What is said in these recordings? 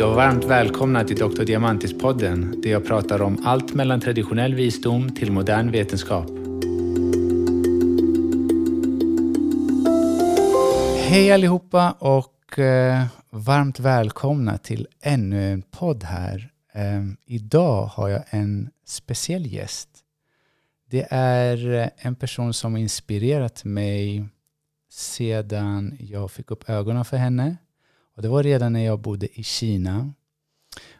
Hej och varmt välkomna till Dr. Diamantis-podden där jag pratar om allt mellan traditionell visdom till modern vetenskap. Hej allihopa och eh, varmt välkomna till ännu en podd här. Eh, idag har jag en speciell gäst. Det är eh, en person som inspirerat mig sedan jag fick upp ögonen för henne. Och det var redan när jag bodde i Kina.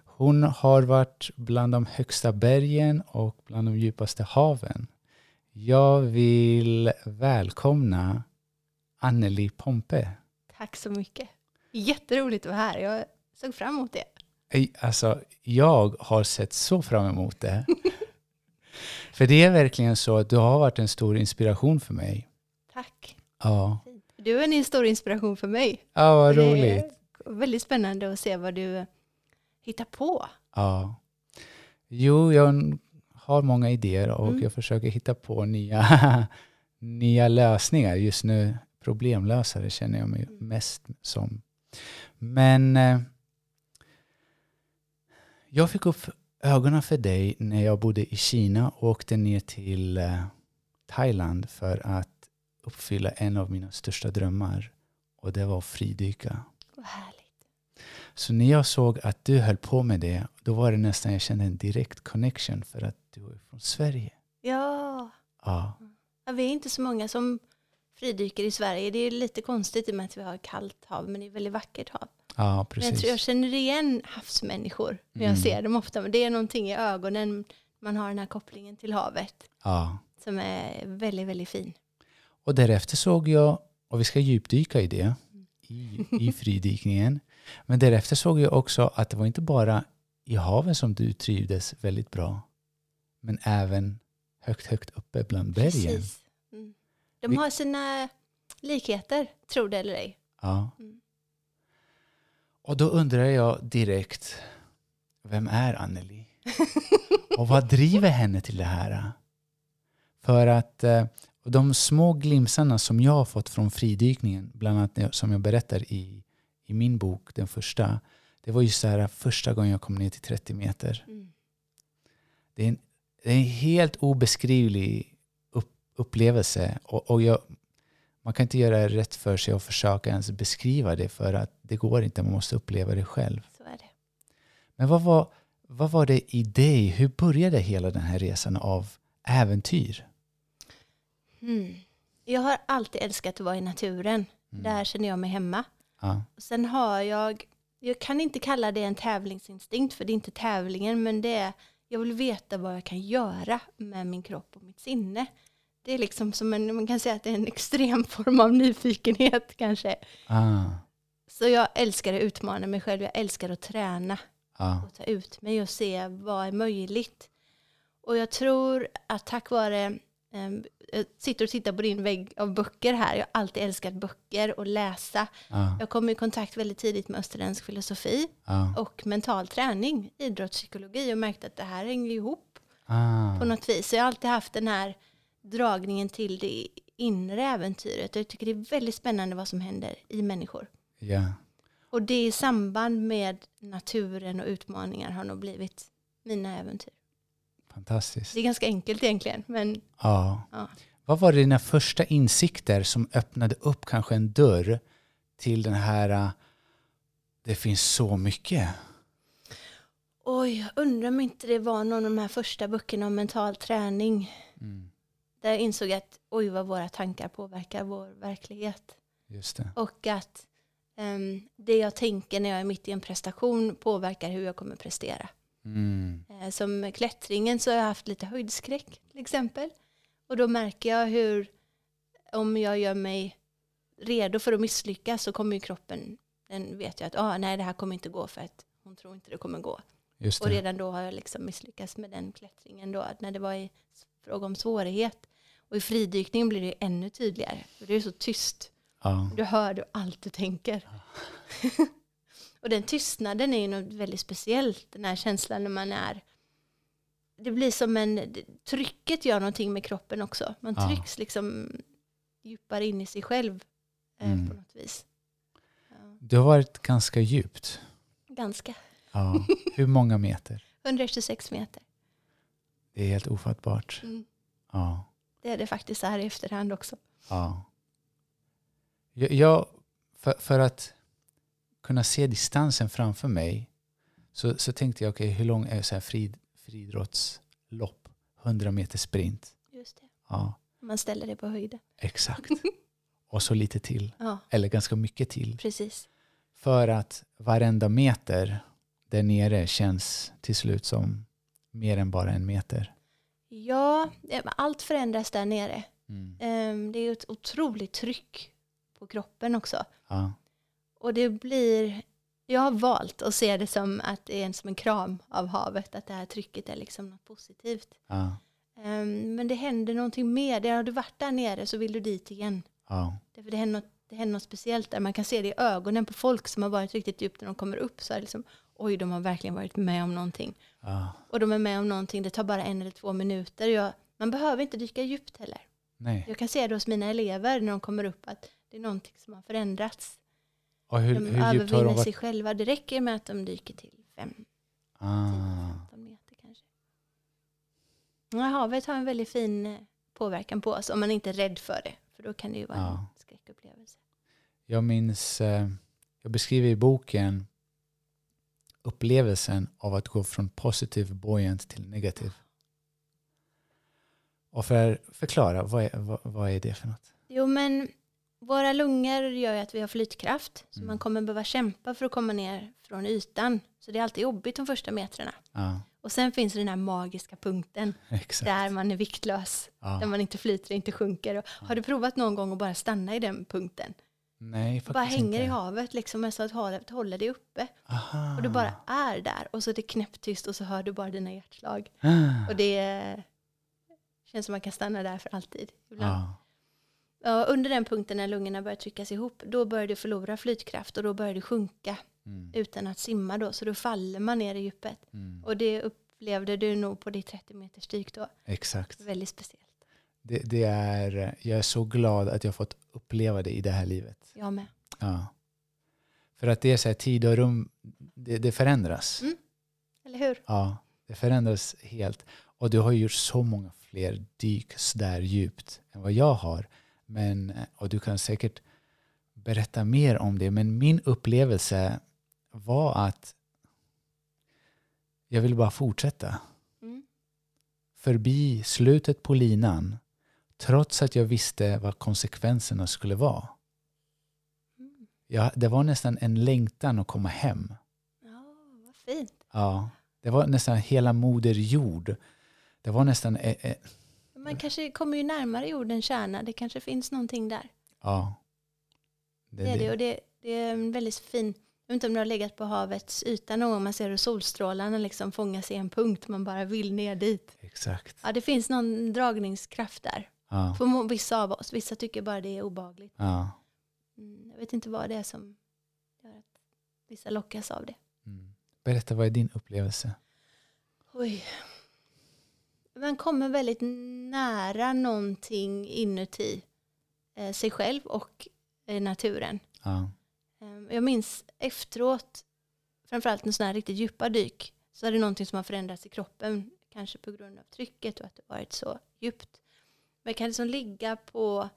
Hon har varit bland de högsta bergen och bland de djupaste haven. Jag vill välkomna Anneli Pompe. Tack så mycket. Jätteroligt att vara här. Jag såg fram emot det. Alltså, jag har sett så fram emot det. för det är verkligen så att du har varit en stor inspiration för mig. Tack. Ja. Du är en stor inspiration för mig. Ja, vad roligt. Väldigt spännande att se vad du hittar på. Ja. Jo, jag har många idéer och Mm. jag försöker hitta på nya, nya lösningar. Just nu problemlösare känner jag mig Mm. mest som. Men eh, jag fick upp ögonen för dig när jag bodde i Kina och åkte ner till eh, Thailand för att uppfylla en av mina största drömmar. Och det var att fridyka. Vad härligt. Så när jag såg att du höll på med det, då var det nästan jag kände en direkt connection för att du är från Sverige. Ja. Ja, ja, vi är inte så många som fridyker i Sverige. Det är lite konstigt i och med att vi har kallt hav, men det är väldigt vackert hav. ja Men jag, precis. tror jag känner igen havsmänniskor när jag Mm. ser dem ofta. Men det är någonting i ögonen, man har den här kopplingen till havet Ja. som är väldigt, väldigt fin. Och därefter såg jag, och vi ska djupdyka i det, i, i fridykningen. Men därefter såg jag också att det var inte bara i haven som du trivdes väldigt bra, men även högt, högt uppe bland bergen. Precis. Mm. De har sina likheter, tror det eller ej. Ja. Mm. Och då undrar jag direkt, vem är Anneli? Och vad driver henne till det här? För att eh, och de små glimsarna som jag har fått från fridykningen, bland annat som jag berättar i, i min bok, den första, det var ju så här första gången jag kom ner till 30 meter. Mm. Det är en, det är en helt obeskrivlig upp, upplevelse. Och, och jag, man kan inte göra rätt för sig och försöka ens beskriva det för att det går inte, man måste uppleva det själv. Så är det. Men vad var, vad var det i dig? Hur började hela den här resan av äventyr? Mm. Jag har alltid älskat att vara i naturen. Mm. Där känner jag mig hemma. Ja. Sen har jag, jag kan inte kalla det en tävlingsinstinkt för det är inte tävlingen men det är, jag vill veta vad jag kan göra med min kropp och mitt sinne. Det är liksom som en, man kan säga att det är en extrem form av nyfikenhet kanske. Ah, Så jag älskar att utmana mig själv, jag älskar att träna ah, och ta ut mig och se vad är möjligt. Och jag tror att tack vare, um, jag sitter och tittar på din vägg av böcker här, jag har alltid älskat böcker och läsa. ah, Jag kom i kontakt väldigt tidigt med österländsk filosofi ah, och mental träning, idrottspsykologi och märkte att det här hänger ihop ah. på något vis. Så jag har alltid haft den här dragningen till det inre äventyret. Jag tycker det är väldigt spännande vad som händer i människor. Ja, Och det i samband med naturen och utmaningar har nog blivit mina äventyr. Fantastiskt. Det är ganska enkelt egentligen, men Ja. Ja. Vad var dina första insikter som öppnade upp kanske en dörr till den här, äh, det finns så mycket? oj, jag undrar om inte det var någon av de här första böckerna om mental träning. Mm, Där jag insåg att oj vad våra tankar påverkar vår verklighet. just det. Och att ehm, det jag tänker när jag är mitt i en prestation påverkar hur jag kommer prestera. Mm, Eh, som klättringen så har jag haft lite höjdskräck till exempel. Och då märker jag hur om jag gör mig redo för att misslyckas så kommer ju kroppen, den vet jag att ah, nej det här kommer inte gå för att hon tror inte det kommer gå. just Och det. redan då har jag liksom misslyckats med den klättringen då, när det var i fråga om svårighet. Och i fridykningen blir det ännu tydligare. För det är så tyst. Ja, Du hör du allt du tänker. och den tystnaden är ju något väldigt speciellt, den här känslan när man är det blir som en, trycket gör någonting med kroppen också. Man Ja. trycks liksom djupare in i sig själv eh, Mm. på något vis. Ja, det har varit ganska djupt. ganska. Ja. Hur många meter? 126 meter. Det är helt ofattbart. Mm. Ja. Det är det faktiskt så här i efterhand också. ja. Jag, jag, för, för att kunna se distansen framför mig så, så tänkte jag, okej, hur lång är så här frid, friidrottslopp? 100 meter sprint. Just det. Ja, Man ställer det på höjden. exakt. Och så lite till, Ja, eller ganska mycket till. precis. För att varenda meter där nere känns till slut som mer än bara en meter. Ja, eh, allt förändras där nere. Mm. Ehm, Det är ett otroligt tryck på kroppen också. Ja, Och det blir, jag har valt att se det som att det är en, som en kram av havet, att det här trycket är liksom något positivt. ja, Ehm, Men det händer någonting mer. Där har du varit där nere så vill du dit igen. ja, Därför det händer, något, det händer något speciellt där. Man kan se det i ögonen på folk som har varit riktigt djupt när de kommer upp. Så är det liksom, oj, de har verkligen varit med om någonting. ja. Och de är med om någonting, det tar bara en eller två minuter. Jag, man behöver inte dyka djupt heller. Nej. Jag kan se det hos mina elever när de kommer upp att det är någonting som har förändrats. Och hur, De hur djupt har de sig själva. Det räcker med att de dyker till 5 Ah, 15 meter kanske. Ja, havet har en väldigt fin eh, påverkan på oss om man inte är rädd för det. För då kan det ju vara Ja. en skräckupplevelse. jag minns, eh, jag beskriver i boken upplevelsen av att gå från positiv buoyant till negativ. Och för förklara, vad är, vad, vad är det för något? Jo, men våra lungor gör ju att vi har flytkraft. Så Mm. man kommer behöva kämpa för att komma ner från ytan. Så det är alltid jobbigt de första metrarna. Ja, Och sen finns det den här magiska punkten exakt. där man är viktlös. Där Ja. man inte flyter, inte sjunker. Och har du provat någon gång att bara stanna i den punkten? Nej, bara hänger inte. i havet liksom så att havet håller dig uppe. Aha. Och du bara är där och så är det knäpptyst och så hör du bara dina hjärtslag. Ah. Och det känns som man kan stanna där för alltid. Ibland. Under den punkten när lungorna börjar tryckas ihop, då börjar du förlora flytkraft och då börjar du sjunka Mm. utan att simma då. Så då faller man ner i djupet. Mm. Och det upplevde du nog på ditt 30 meters dyk då. Exakt. Väldigt speciellt. Det, det är, jag är så glad att jag fått uppleva det i det här livet. Jag med. Ja. För att det är så här, tid och rum, det, det förändras. Mm. Eller hur? Ja, det förändras helt. Och du har gjort så många fler dyk där djupt än vad jag har. Men, och du kan säkert berätta mer om det. Men min upplevelse var att jag ville bara fortsätta. Mm. Förbi slutet på linan. Trots att jag visste vad konsekvenserna skulle vara. Mm. Ja, det var nästan en längtan att komma hem. Ja, vad fint. Ja, det var nästan hela moder jord. Det var nästan... Eh, eh, Man kanske kommer ju närmare jordens kärna. Det kanske finns någonting där. ja. Det är det. Och det, det är en väldigt fin... Jag vet inte om du har legat på havets yta någon gång. Man ser hur solstrålarna liksom fångas i en punkt. Man bara vill ner dit. Exakt. Ja, det finns någon dragningskraft där. Ja, För vissa av oss. Vissa tycker bara det är obagligt. ja. Mm, jag vet inte vad det är som gör att vissa lockas av det. Mm. Berätta, vad är din upplevelse? Oj. Man kommer väldigt nära någonting inuti eh, sig själv och eh, naturen. Ja, Ehm, Jag minns efteråt, framförallt en sån här riktigt djupa dyk, så är det någonting som har förändrats i kroppen, kanske på grund av trycket och att det varit så djupt. Men jag kan liksom ligga på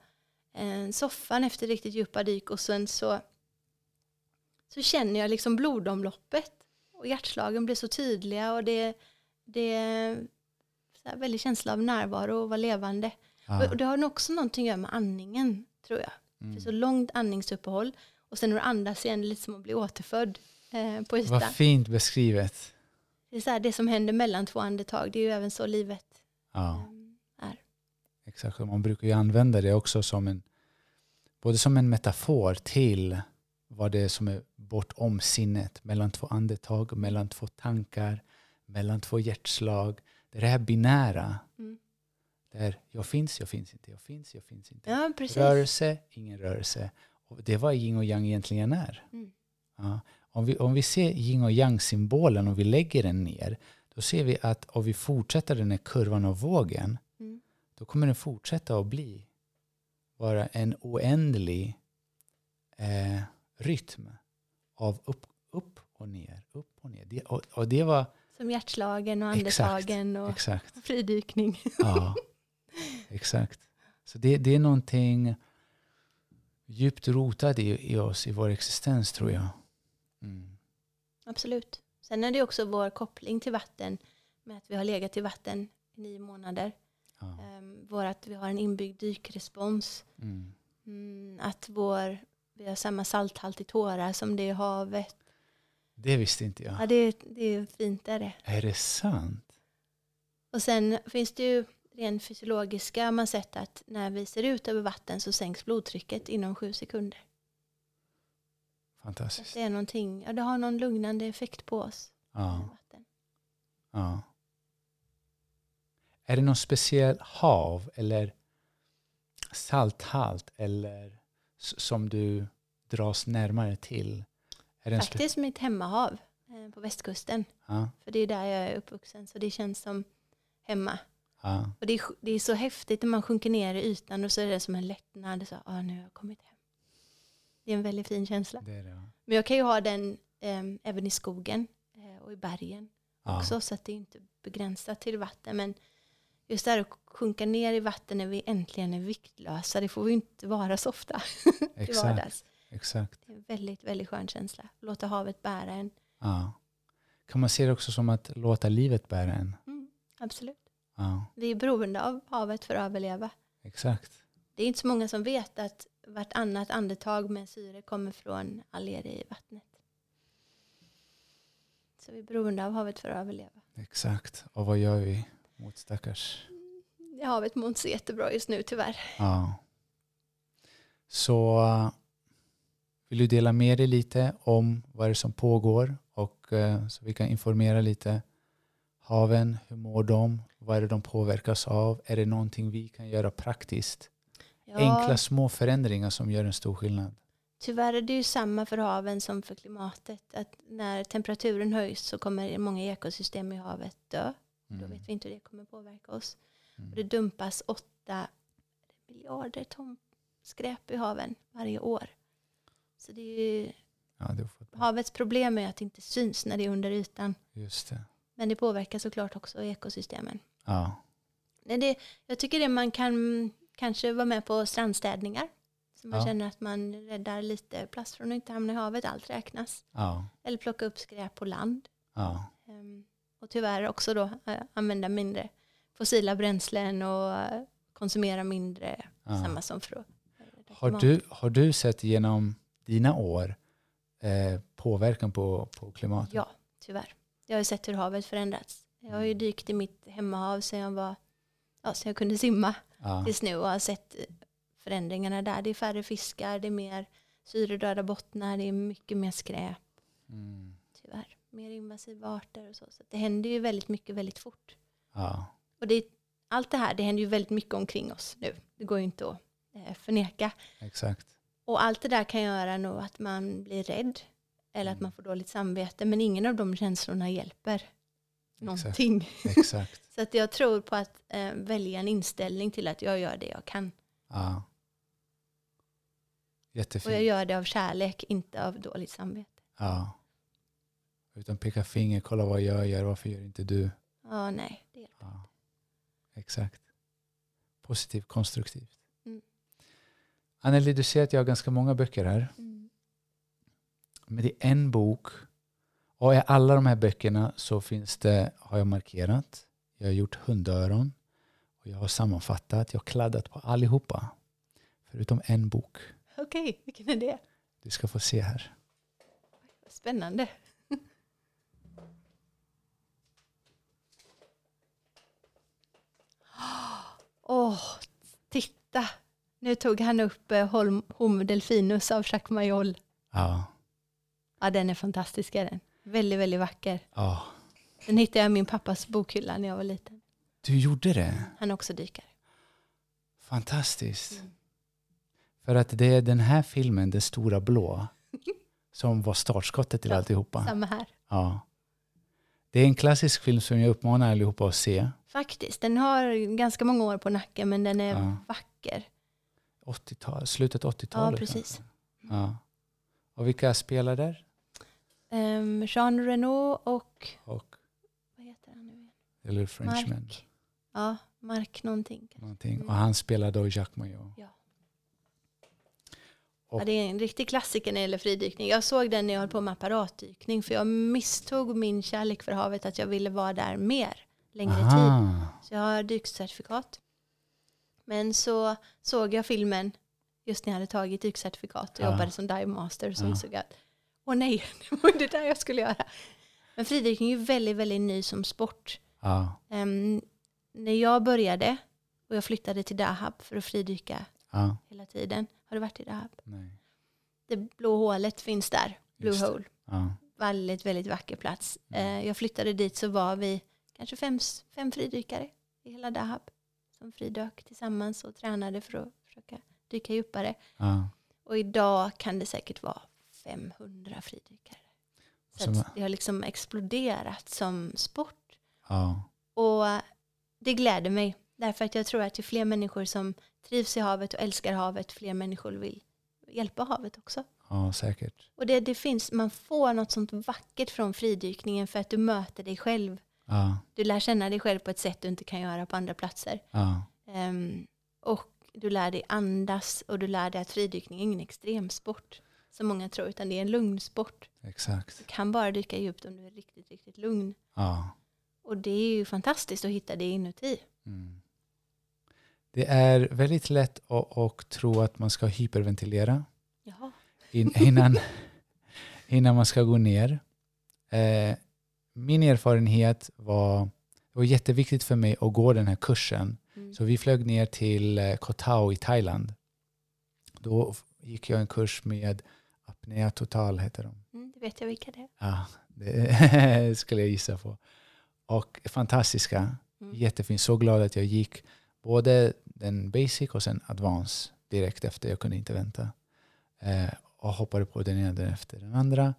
eh, soffan efter riktigt djupa dyk och sen så, så känner jag liksom blodomloppet och hjärtslagen blir så tydliga och det, det så här väldigt känsla av närvaro och vara levande. ja. Och det har nog också någonting att göra med andningen, tror jag. Mm. För så långt andningsuppehåll och sen när du andas igen, det är lite som att bli återfödd eh, på ytan. Vad fint beskrivet. Det är så här, det som händer mellan två andetag, det är ju även så livet Ja, eh, är. exakt. Man brukar ju använda det också som en, både som en metafor till vad det är som är bortom sinnet, mellan två andetag, mellan två tankar, mellan två hjärtslag. Det är det här binära, Mm. där jag finns, jag finns inte, jag finns, jag finns inte. Ja. Rörelse, ingen rörelse. Och det är vad yin och yang egentligen är. Mm. Ja. Om, vi, om vi ser yin och yang-symbolen och vi lägger den ner, då ser vi att om vi fortsätter den här kurvan av vågen, Mm. då kommer den fortsätta att bli vara en oändlig eh, rytm av upp, upp och och ner, upp och ner. Det, och, och det var... Som hjärtslagen och Exakt, andetagen och Exakt. fridykning. Ja, exakt. Så det, det är någonting djupt rotat i, i oss, i vår existens tror jag. Mm. Absolut. Sen är det också vår koppling till vatten med att vi har legat i vatten i nio månader. Ja. Um, vår att vi har en inbyggd dykrespons. Mm. Mm, att vår, vi har samma salthalt i tårar som det i havet. Det visste inte jag. Ja, det, det är fint är det. Är det sant? Och sen finns det ju rent fysiologiska, man sett att när vi ser ut över vatten så sänks blodtrycket inom sju sekunder. Fantastiskt. det är någonting, ja det har någon lugnande effekt på oss. Ja, Vatten. ja. Är det någon speciell hav eller salthalt eller som du dras närmare till? Faktiskt mitt hemmahav eh, på västkusten. ja, För det är där jag är uppvuxen så det känns som hemma. ja, Och det är, det är så häftigt när man sjunker ner i ytan och så är det som en lättnad. Så, ah, nu har jag kommit hem. Det är en väldigt fin känsla. det det. ja. Men jag kan ju ha den eh, även i skogen eh, och i bergen också. Så att det är inte begränsat till vatten. Men just det här att sjunka ner i vatten när vi äntligen är viktlösa. Det får vi inte vara så ofta exakt, vardags. Exakt. Det är en väldigt, väldigt skön känsla. Låta havet bära en. Ja. Kan man se det också som att låta livet bära en? Mm, absolut. Ja, Vi är beroende av havet för att överleva. exakt. Det är inte så många som vet att vartannat andetag med syre kommer från alger i vattnet. Så vi är beroende av havet för att överleva. Exakt. Och vad gör vi mot stackars? Havet mår inte så jättebra just nu tyvärr. Ja. Så vill du dela med dig lite om vad det är som pågår och uh, så vi kan informera lite. Haven, hur mår de? Vad är det de påverkas av? Är det någonting vi kan göra praktiskt? Ja, Enkla små förändringar som gör en stor skillnad. Tyvärr är det ju samma för haven som för klimatet. Att när temperaturen höjs så kommer många ekosystem i havet dö. Då Mm. vet vi inte hur det kommer påverka oss. Mm. Och det dumpas åtta miljarder ton skräp i haven varje år. Så det är ju, Ja, det havets problem är att det inte syns när det är under ytan. just det. Men det påverkar såklart också ekosystemen. Ja, Men det, jag tycker det man kan kanske vara med på strandstädningar. Så man Ja. känner att man räddar lite plast från att inte hamna i havet. Allt räknas. ja, Eller plocka upp skräp på land. ja, Ehm, Och tyvärr också då eh, använda mindre fossila bränslen och eh, konsumera mindre. Samma som för att rädda Har du, har du sett genom dina år eh, påverkan på, på klimatet? Ja, tyvärr. Jag har ju sett hur havet förändrats. Jag har ju Mm. dykt i mitt hemmahav sedan jag var ja, så jag kunde simma Ja, tills nu och har sett eh, förändringarna där. Det är färre fiskar, det är mer syredöda bottnar, det är mycket mer skräp mm, tyvärr. Mer invasiva arter och så. Så det händer ju väldigt mycket väldigt fort. ja, Och det, allt det här, det händer ju väldigt mycket omkring oss nu. Det går ju inte att eh, förneka. exakt. Och allt det där kan göra nog att man blir rädd. Eller att Mm. man får dåligt samvete. Men ingen av de känslorna hjälper någonting. Exakt. Så att jag tror på att eh, välja en inställning till att jag gör det jag kan. Ja. Och jag Jättefint. gör det av kärlek, inte av dåligt samvete. Ja. Utan peka finger, kolla vad jag gör, varför gör inte du? Ja, nej. Det hjälper. Ja. Exakt. Positivt, konstruktivt. Anneli, du ser att jag har ganska många böcker här. Mm. Men det är en bok. Och i alla de här böckerna så finns det, har jag markerat. Jag har gjort hundöron. Och jag har sammanfattat, jag har kladdat på allihopa. Förutom en bok. Okej, vilken är det? Du ska få se här. Spännande. Åh, titta. Nu tog han upp eh, Holm, Homo delfinus av Jacques Mayol. Ja. Ja, den är fantastisk. Är den. Väldigt, väldigt vacker. ja. Den hittade jag i min pappas bokhylla när jag var liten. Du gjorde det? Han är också dykare. Fantastiskt. Mm. För att det är den här filmen, Den stora blå, som var startskottet till Ja, alltihopa. Samma här. Ja. Det är en klassisk film som jag uppmanar allihopa att se. Faktiskt, den har ganska många år på nacken men den är Ja. vacker. 80-tal, slutet 80-talet. Ja, precis. Ja. Och vilka spelar där? Um, Jean Renault och, och vad heter han nu igen? Little Frenchman. Mark. Ja, Mark någonting. Någonting. Mm. Och han spelar då Jacques Maillot. Ja. Och- Ja, det är en riktig klassiker när det gäller fridykning. Jag såg den när jag höll på med apparatdykning för jag misstog min kärlek för havet att jag ville vara där mer, längre tid. Aha. Så jag har dykcertifikat. Men så såg jag filmen just när jag hade tagit dykcertifikat och Ja. jobbade som dive master. Så Ja. insåg jag att, åh nej, det var det där jag skulle göra. Men fridykning är ju väldigt, väldigt ny som sport. Ja. Ehm, när jag började och jag flyttade till Dahab för att fridyka Ja. hela tiden. Har du varit i Dahab? Nej. Det blå hålet finns där, Blue. Hole. Ja. Väldigt, väldigt vacker plats. Mm. Eh, jag flyttade dit så var vi kanske fem, fem fridykare i hela Dahab som fridök tillsammans och tränade för att försöka dyka djupare. Ja. Och idag kan det säkert vara 500 fridykare. Så det har liksom exploderat som sport. Ja. Och det gläder mig. Därför att jag tror att ju fler människor som trivs i havet och älskar havet, fler människor vill hjälpa havet också. ja, säkert. Och det, det finns, man får något sånt vackert från fridykningen för att du möter dig själv. Ja. Du lär känna dig själv på ett sätt du inte kan göra på andra platser. Ja. Ehm, och du lär dig andas och du lär dig att fridykning är ingen extremsport som många tror, utan det är en lugn sport. Exakt. Du kan bara dyka djupt om du är riktigt, riktigt lugn. Ja. Och det är ju fantastiskt att hitta det inuti. Mm. Det är väldigt lätt att, att tro att man ska hyperventilera in, innan, innan man ska gå ner. Eh, min erfarenhet var, det var jätteviktigt för mig att gå den här kursen. Mm. Så vi flög ner till eh, Koh Tao i Thailand. Då gick jag en kurs med apnea total, heter de. Mm, det vet jag vilka det är. Ja, det skulle jag gissa på. Och fantastiska, Mm. jättefint. Så glad att jag gick både den basic och sen advance direkt efter. Jag kunde inte vänta. Eh, och hoppade på den ena efter den andra.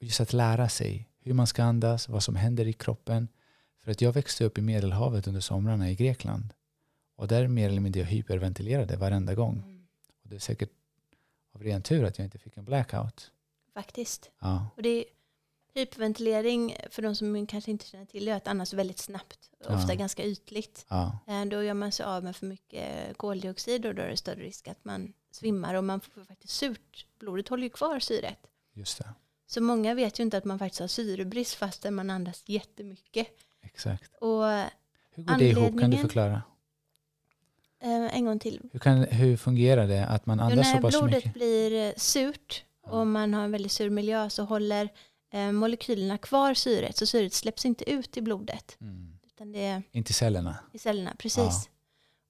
Och just att lära sig hur man ska andas, vad som händer i kroppen. För att jag växte upp i Medelhavet under somrarna i Grekland. Och där mer eller mindre jag hyperventilerade varenda gång. Mm. Och det är säkert av ren tur att jag inte fick en blackout. Faktiskt. Ja, Och det är hyperventilering, för de som kanske inte känner till det, är att andas väldigt snabbt. Ja. Ofta ganska ytligt. ja, Eh, Då gör man sig av med för mycket koldioxid och då är det större risk att man svimmar och man får faktiskt surt. Blodet håller ju kvar syret. just det. Så många vet ju inte att man faktiskt har syrebrist fastän man andas jättemycket. Exakt. Och Hur går det ihop? Kan du förklara? eh, en gång till. Hur, kan, hur fungerar det att man Jo, andas så när pass blodet mycket? blir eh, surt och man har en väldigt sur miljö så håller eh, molekylerna kvar syret. Så syret släpps inte ut i blodet. Mm. Utan det Inte cellerna? i cellerna, precis. Ja.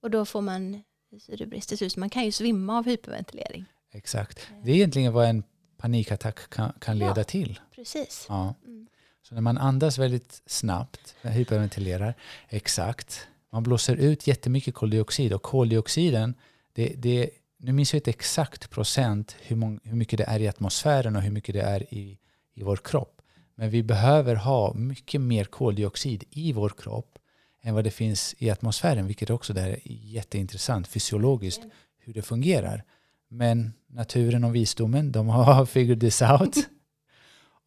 Och då får man syrebrist. Man kan ju svimma av hyperventilering. Exakt. Det är egentligen vad en panikattack kan, kan Ja. leda till. Precis. Ja. Mm. Så när man andas väldigt snabbt, hyperventilerar, exakt, man blåser ut jättemycket koldioxid och koldioxiden, det, det, nu minns jag inte exakt procent hur, mång, hur mycket det är i atmosfären och hur mycket det är i, i vår kropp. Men vi behöver ha mycket mer koldioxid i vår kropp än vad det finns i atmosfären, vilket också där är jätteintressant fysiologiskt hur det fungerar. Men naturen och visdomen, de har figured this out.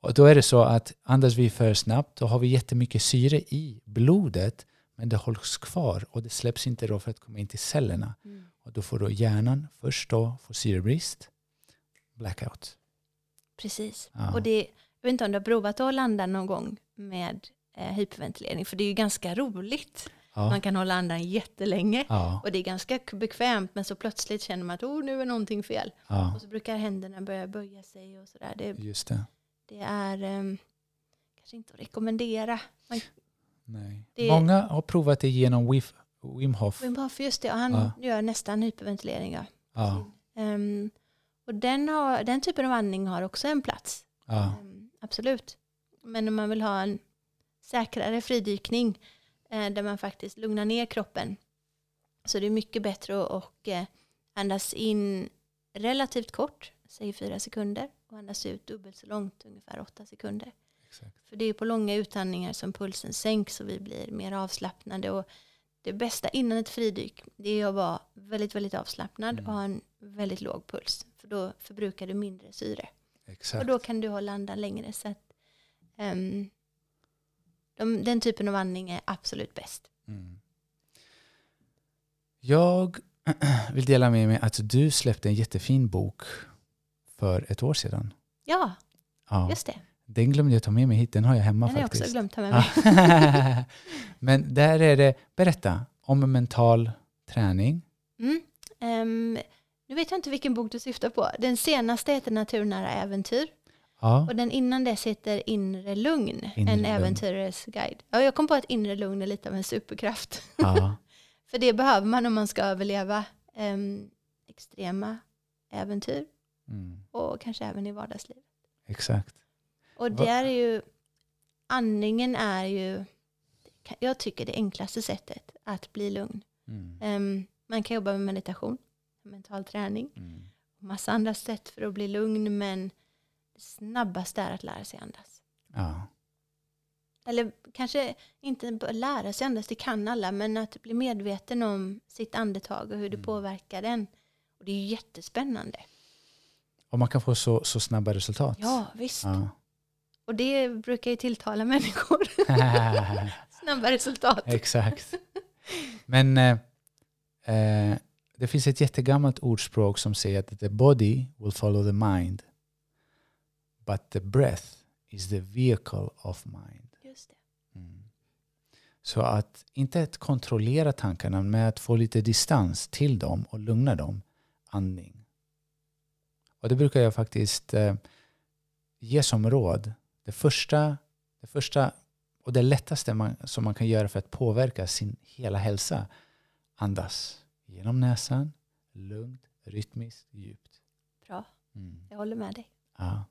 Och då är det så att andas vi för snabbt, då har vi jättemycket syre i blodet, men det hålls kvar och det släpps inte då för att komma in till cellerna. Mm. Och då får då hjärnan först då få syrebrist, blackout. Precis. Ja. Och det, jag vet inte om du har provat att landa någon gång med eh, hyperventilering. För det är ju ganska roligt. Ja, Man kan hålla andan jättelänge. ja, Och det är ganska bekvämt. Men så plötsligt känner man att oh, nu är någonting fel. ja, Och så brukar händerna börja böja sig och sådär. Det, just det. det är ehm, kanske inte att rekommendera. Man, Nej. Det- Många har provat det genom Wif, Wim Hof. Wim Hof, just det, ja, han Ja. gör nästan hyperventilering. Ja. Ja, Ehm, och den, har, den typen av andning har också en plats. Ehm, absolut. Men om man vill ha en säkrare fridykning där man faktiskt lugnar ner kroppen så är det mycket bättre att och, eh, andas in relativt kort, säg fyra sekunder, och andas ut dubbelt så långt, ungefär åtta sekunder. exakt. För det är på långa utandningar som pulsen sänks och vi blir mer avslappnade. Och det bästa innan ett fridyk det är att vara väldigt, väldigt avslappnad Mm. och ha en väldigt låg puls. För då förbrukar du mindre syre. Exakt. Och då kan du hålla andan längre. Så att, ehm, de, den typen av andning är absolut bäst. Mm. Jag vill dela med mig att du släppte en jättefin bok för ett år sedan. Ja, Ja. just det. Den glömde jag ta med mig hit, den har jag hemma Den har jag faktiskt. också glömt ta med mig. Men där är det, berätta om mental träning. Mm. Ehm, nu vet jag inte vilken bok du syftar på. Den senaste heter Naturnära äventyr. Ja, Och den innan dess heter Inre lugn, Inre en lugn. äventyrares guide. Ja, jag kom på att inre lugn är lite av en superkraft. ja, För det behöver man om man ska överleva ehm, extrema äventyr mm, och kanske även i vardagslivet. exakt. Och det är ju, andningen är ju, jag tycker det enklaste sättet att bli lugn. Mm, Ehm, man kan jobba med meditation, mental träning, mm, massa andra sätt för att bli lugn, men det snabbaste är att lära sig andas. ja, Eller kanske inte lära sig andas, det kan alla, men att bli medveten om sitt andetag och hur det Mm. påverkar den. Och det är jättespännande. och man kan få så, så snabba resultat. Ja, visst. Ja. Och det brukar ju tilltala människor. Snabba resultat. Exakt. Men eh, eh, det finns ett jättegammalt ordspråk som säger att the body will follow the mind. But the breath is the vehicle of mind. Just det. Mm. Så att inte att kontrollera tankarna men att få lite distans till dem och lugna dem. Andning. Och det brukar jag faktiskt eh, ge som råd. Det första, det första och det lättaste man, som man kan göra för att påverka sin hela hälsa. Andas genom näsan, lugnt, rytmiskt, djupt. Bra, Mm. jag håller med dig. Ja.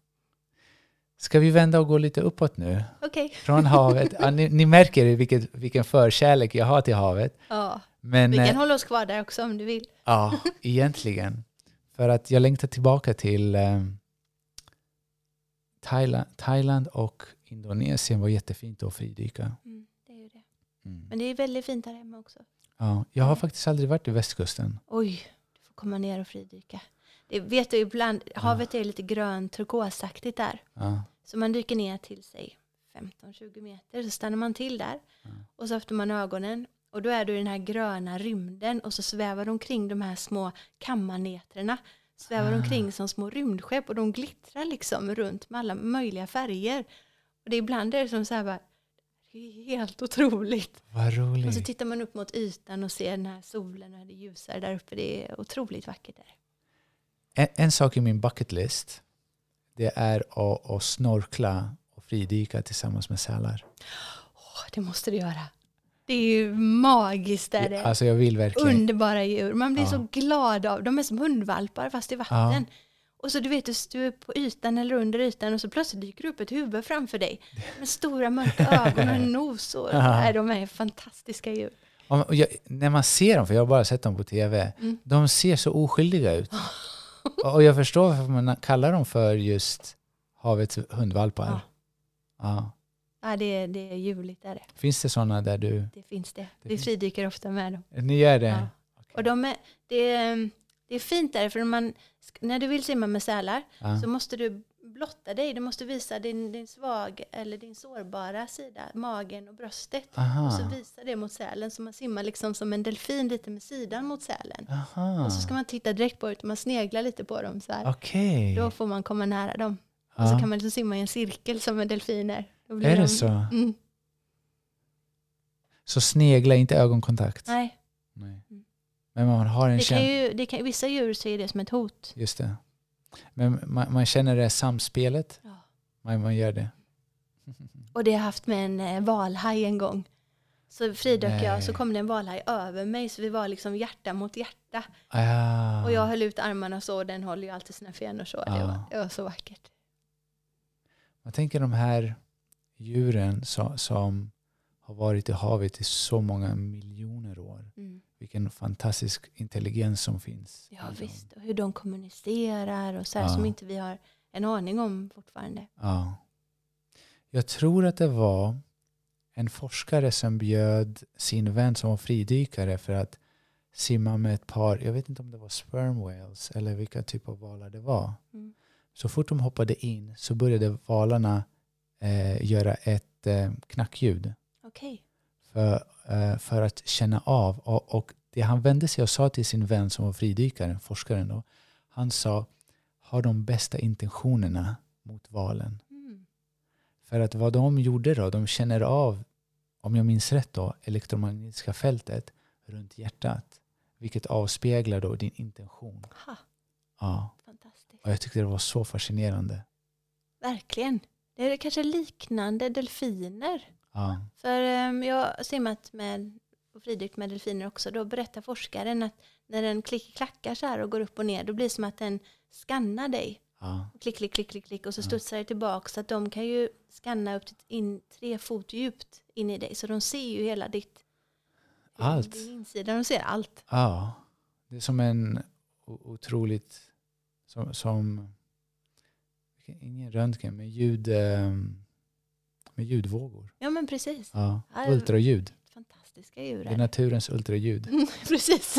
Ska vi vända och gå lite uppåt nu? Okej. Från havet. Ja, ni, ni märker vilket, vilken förkärlek jag har till havet. Ja, Men vi kan eh, hålla oss kvar där också om du vill. ja, egentligen. För att jag längtar tillbaka till eh, Thailand, Thailand och Indonesien var jättefint att fridyka. Mm, det är det. Mm. Men det är väldigt fint här hemma också. Ja, jag har faktiskt aldrig varit i västkusten. Oj, du får komma ner och fridyka. Det vet du ibland, havet är lite grönt turkosaktigt där. Ja, Så man dyker ner till sig 15-20 meter, så stannar man till där. Ja. Och så öppnar man ögonen. Och då är du i den här gröna rymden och så svävar de omkring de här små kammarnetrerna. Svävar Ah. omkring som små rymdskepp och de glittrar liksom runt med alla möjliga färger. Och det är ibland är det som så här bara, det är helt otroligt. vad Och så roligt. tittar man upp mot ytan och ser den här solen och det ljusare där uppe. Det är otroligt vackert där. En, en sak i min bucket list det är att, att snorkla och fridyka tillsammans med sälar. Åh, det måste du göra. Det är ju magiskt. Är det. Alltså jag vill verkligen. Underbara djur. Man blir Ja. så glad av De är som hundvalpar fast i vatten. Och så du vet, du är på ytan eller under ytan och så plötsligt dyker det upp ett huvud framför dig. Med stora mörka ögon och en nos. Och, Ja. de är fantastiska djur. Jag, när man ser dem, för jag har bara sett dem på tv, Mm. de ser så oskyldiga ut. och jag förstår varför man kallar dem för just havets hundvalpar. Ja. Ja. Ja, det, är, det är ljuvligt. Är det. Finns det sådana där du... det finns det. Det Vi fridyker ofta med dem. Ni gör det? Ja. Och de är, det, är, det är fint där, för man, när du vill simma med sälar Ja. så måste du blotta dig. Du måste visa din, din svag eller din sårbara sida, magen och bröstet. Och så Aha. visa det mot sälen. Så man simmar liksom som en delfin lite med sidan mot sälen. Aha. Och så ska man titta direkt på det man sneglar lite på dem så här. Okej. Då får man komma nära dem. Och så Ja. kan man liksom simma i en cirkel som en delfiner. Är de, det så? Mm, Så snegla inte ögonkontakt? nej, Nej. Mm. Men man har en det kan ju, det kan, vissa djur ser det som ett hot. Just det. Men man, man känner det samspelet. Ja. Man, man gör det. Och det har jag haft med en eh, valhaj en gång. Så fridök jag, Nej. så kom det en valhaj över mig, så vi var liksom hjärta mot hjärta. Ah. Och jag höll ut armarna så, och den håller ju alltid sina fenor så. Det, Ja. var, det var så vackert. Man tänker de här djuren som, som har varit i havet i så många miljoner år. Mm. Vilken fantastisk intelligens som finns. Ja dem. visst, och hur de kommunicerar och så här Ja. som inte vi har en aning om fortfarande. Ja. Jag tror att det var en forskare som bjöd sin vän som var fridykare för att simma med ett par, jag vet inte om det var sperm whales eller vilka typ av valar det var. Mm. Så fort de hoppade in så började valarna eh, göra ett eh, knackljud Okej. för, eh, för att känna av. Och, och det han vände sig och sa till sin vän som var fridykaren, forskaren då, han sa har de bästa intentionerna mot valen. Mm. För att vad de gjorde då, de känner av, om jag minns rätt då, elektromagnetiska fältet runt hjärtat. Vilket avspeglar då din intention. Ha, Ja, fantastiskt. och jag tyckte det var så fascinerande. Verkligen. Det är kanske liknande delfiner. Ja, För um, jag har simmat med och fridykt med delfiner också. Då berättar forskaren att när den klick, klackar så här och går upp och ner, då blir det som att den skannar dig. ja, Klick, klick, klick, klick, klick och så Ja. studsar det tillbaka. Så att de kan ju skanna upp till in, tre fot djupt in i dig. Så de ser ju hela ditt... Allt. Din insida, de ser allt. ja. Det är som en otroligt, som, som ingen röntgen, men ljud, eh, med ljudvågor. Ja men precis. Ja, ultraljud. Fantastiska djur. Det är naturens ultraljud. Mm, precis.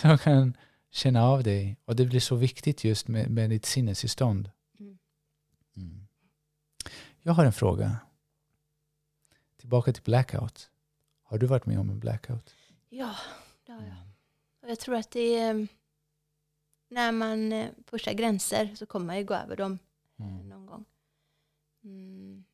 Som kan känna av dig. Och det blir så viktigt just med, med ditt sinnestillstånd. Mm. Mm. Jag har en fråga. Tillbaka till blackout. Har du varit med om en blackout? Ja, det har jag. Och jag tror att det är... När man eh, pushar gränser så kommer man ju gå över dem eh, Mm. någon gång. Mm.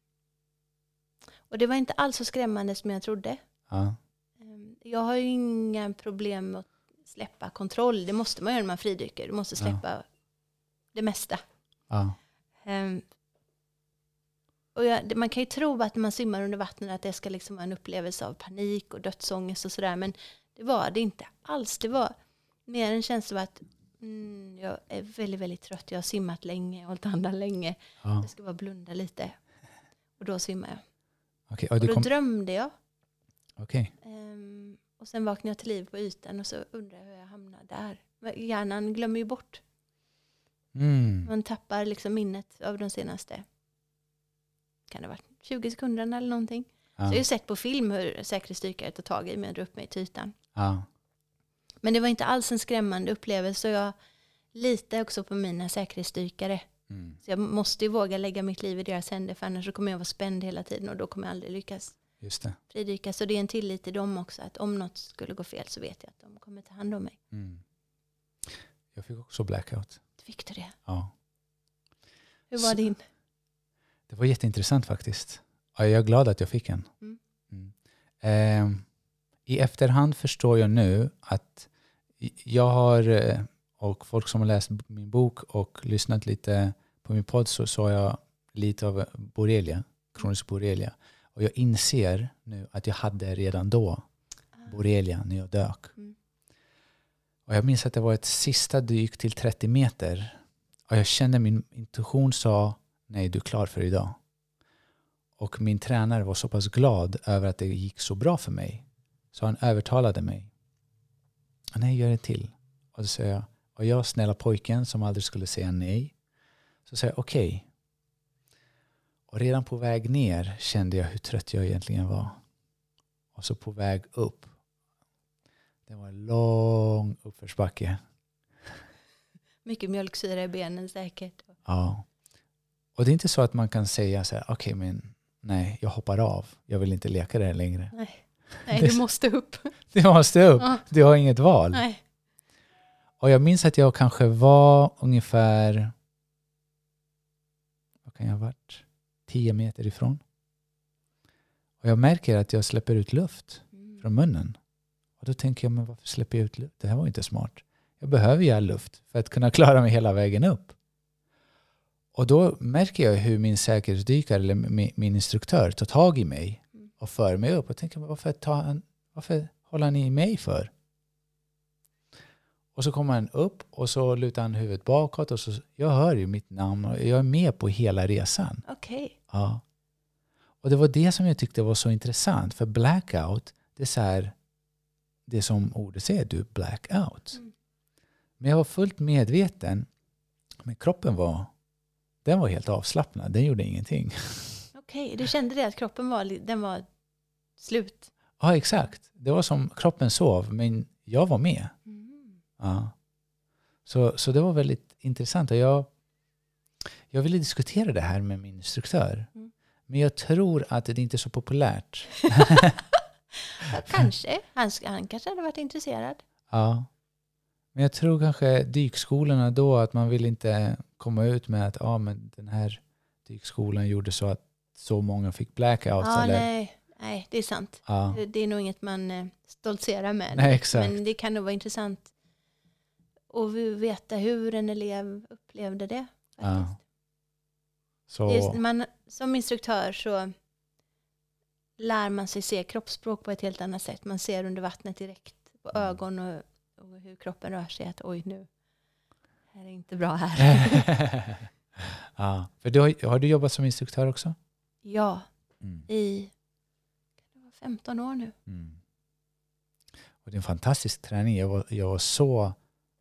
Och det var inte alls så skrämmande som jag trodde. Ja. Ehm, Jag har ju inga problem med att släppa kontroll. Det måste man göra när man fridyker. Du måste Ja. släppa det mesta. Ja. Ehm, och jag, man kan ju tro att när man simmar under vattnet att det ska liksom vara en upplevelse av panik och dödsångest och sådär. Men det var det inte alls. Det var mer en känsla av att mm, jag är väldigt, väldigt trött. Jag har simmat länge, hållit andan länge. ja. Jag ska bara blunda lite. Och då svimmar jag. Okej, och Och då kom... drömde jag. Okej. Ehm, och sen vaknade jag till liv på ytan och så undrar jag hur jag hamnade där. Men Hjärnan glömmer ju bort. Mm. Man tappar liksom minnet av de senaste, kan det ha varit 20 sekunderna eller någonting. Så jag har Ja. ju sett på film hur säkerhetsdykare tar tag i mig och drar upp mig till ytan. Ja. Men det var inte alls en skrämmande upplevelse jag litar också på mina säkerhetsdykare. Mm. Så jag måste ju våga lägga mitt liv i deras händer för annars så kommer jag vara spänd hela tiden och då kommer jag aldrig lyckas Just det. fridyka. Så det är en tillit till dem också att om något skulle gå fel så vet jag att de kommer ta hand om mig. Mm. Jag fick också blackout. Fick du det? Ja. Hur var Så- din? Det var jätteintressant faktiskt. Ja, jag är glad att jag fick en. Mm. Ehm, I efterhand förstår jag nu att jag har, eh, och folk som har läst min bok och lyssnat lite på min podd så sa jag lite av borrelia, kronisk borrelia. Och jag inser nu att jag hade redan då borrelia när jag dök. Mm. Och jag minns att det var ett sista dyk till 30 meter. Och jag kände min intuition sa nej, du är klar för idag. Och min tränare var så pass glad över att det gick så bra för mig. Så han övertalade mig. Nej, gör det till. Och då sa jag, och jag snälla pojken som aldrig skulle säga nej. Så sa jag okej. Och redan på väg ner kände jag hur trött jag egentligen var. Och så på väg upp. Det var en lång uppförsbacke. Mycket mjölksyra i benen säkert. Ja. Och det är inte så att man kan säga så här, okej men nej, jag hoppar av. Jag vill inte leka det här längre. Nej, Nej du måste upp. Du måste upp. Ja. Du har inget val. Nej. Och jag minns att jag kanske var ungefär, vad kan jag ha varit, 10 meter ifrån. Och jag märker att jag släpper ut luft Mm. från munnen. Och då tänker jag, men varför släpper jag ut luft? Det här var inte smart. Jag behöver ju all luft för att kunna klara mig hela vägen upp. Och då märker jag hur min säkerhetsdykare eller min, instruktör tar tag i mig. Och för mig upp. Och tänker, varför, tar han, varför håller han i mig för? Och så kommer han upp och så lutar han huvudet bakåt och så, jag hör ju mitt namn och jag är med på hela resan. Okej. Ja. Och det var det som jag tyckte var så intressant. För blackout, det är så här, det som ordet säger, du blackout. Mm. Men jag var fullt medveten, men kroppen var, den var helt avslappnad, den gjorde ingenting. Okej, du kände det att kroppen var, den var slut? Ja, exakt. Det var som kroppen sov, men jag var med. Mm. Ja. Så, så det var väldigt intressant. Och jag, jag ville diskutera det här med min instruktör. Mm. Men jag tror att det inte är så populärt. Kanske. Han, han kanske hade varit intresserad. Ja. Men jag tror kanske dykskolorna då att man vill inte komma ut med att ah, men den här dykskolan gjorde så att så många fick blackouts. Ja, eller, nej, nej, det är sant. Ja. Det, det är nog inget man eh, stoltserar med. Nej. Men det kan nog vara intressant att veta hur en elev upplevde det. Ja. Så, Det är, man, som instruktör så lär man sig se kroppsspråk på ett helt annat sätt. Man ser under vattnet direkt på Mm. ögon och, och hur kroppen rör sig. Att oj, nu här är inte bra här. ja. För du har, har du jobbat som instruktör också? ja, Mm. i det 15 år nu. Mm. Och det är en fantastisk träning. Jag var, jag var så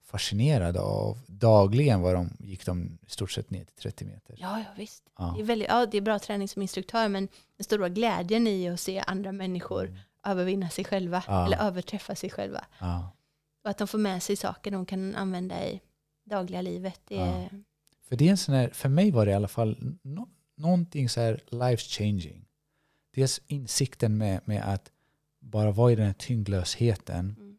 fascinerad av dagligen vad de gick de i stort sett ner till 30 meter. Ja, ja visst. Ja. Det, är väldigt, ja, det är bra träning som instruktör men den stora glädjen i att se andra människor Mm. övervinna sig själva Ja. eller överträffa sig själva. Ja. Och att de får med sig saker de kan använda i dagliga livet. Det är, För det är en sån här, för mig var det i alla fall no, någonting så här life changing. Dels insikten med, med att bara vara i den här tyngdlösheten, Mm.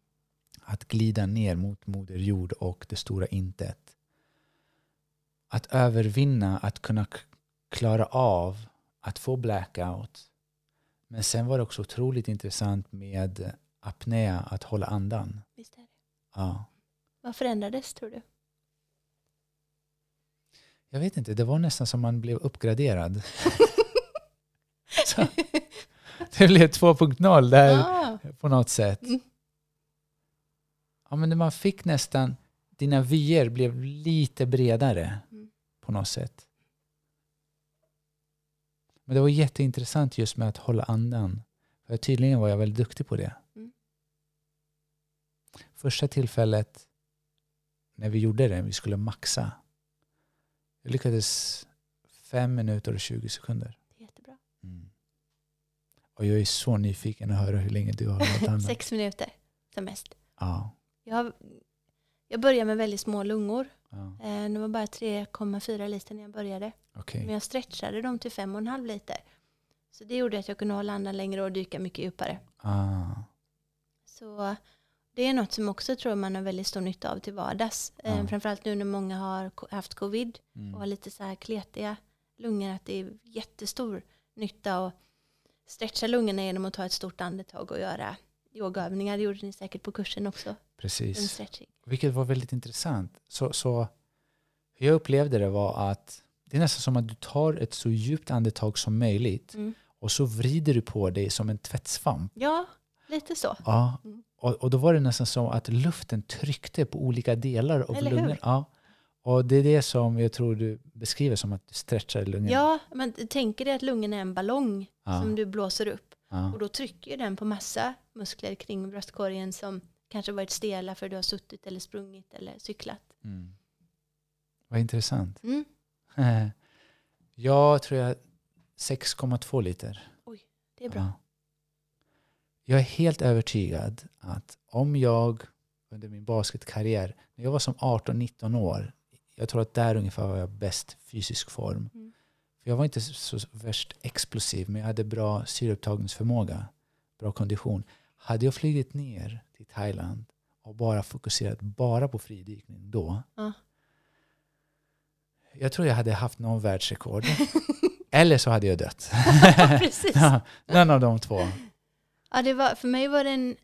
att glida ner mot moder jord och det stora intet. Att övervinna, att kunna klara av att få blackout. Men sen var det också otroligt intressant med apnea, att hålla andan. visst är det. Ja. Vad förändrades tror du? Jag vet inte, det var nästan som man blev uppgraderad. Så, det blev 2.0 där Ah, på något sätt. Mm. Ja, men man fick nästan, dina vyer blev lite bredare Mm. på något sätt. Men det var jätteintressant just med att hålla andan. För tydligen var jag väldigt duktig på det. Mm. Första tillfället när vi gjorde det, vi skulle maxa. Jag lyckades fem minuter och 20 sekunder. det är jättebra. Mm. Och jag är så nyfiken att höra hur länge du har hållit andan. Sex minuter som mest. Ja, Jag, jag började med väldigt små lungor. ja. Eh, Det var bara 3,4 liter när jag började. okej. Men jag stretchade dem till 5,5 liter. Så det gjorde att jag kunde hålla andan längre och dyka mycket djupare. Ah, Så det är något som också tror man har väldigt stor nytta av till vardags. Eh, Ja. Framförallt nu när många har haft covid mm. och har lite så här kletiga lungor. Att det är jättestor nytta att stretcha lungorna genom att ta ett stort andetag och göra yogaövningar. Det gjorde ni säkert på kursen också. Precis. Vilket var väldigt intressant. Så, så hur jag upplevde det var att det är nästan som att du tar ett så djupt andetag som möjligt Mm. och så vrider du på dig som en tvättsvamp. Ja, lite så. Ja. Mm. Och, och då var det nästan som att luften tryckte på olika delar av lungorna. Ja. Och det är det som jag tror du beskriver som att du stretchar lungorna. Ja, men tänker dig att lungorna är en ballong Ja. som du blåser upp. Ja. Och då trycker den på massa muskler kring bröstkorgen som kanske varit stela för du har suttit eller sprungit eller cyklat. Mm. Vad intressant. Mm. Jag tror jag 6,2 liter. Det är bra. Ja. Jag är helt övertygad att om jag under min basketkarriär, när jag var som 18-19 år, jag tror att där ungefär var jag bäst fysisk form. Mm. För jag var inte så värst explosiv, men jag hade bra syreupptagningsförmåga, bra kondition. Hade jag flugit ner till Thailand och bara fokuserat bara på fridykning då, Ja. jag tror jag hade haft någon världsrekord. Eller så hade jag dött. Precis. Ja, Någon av de två. Ja, det var, för mig var den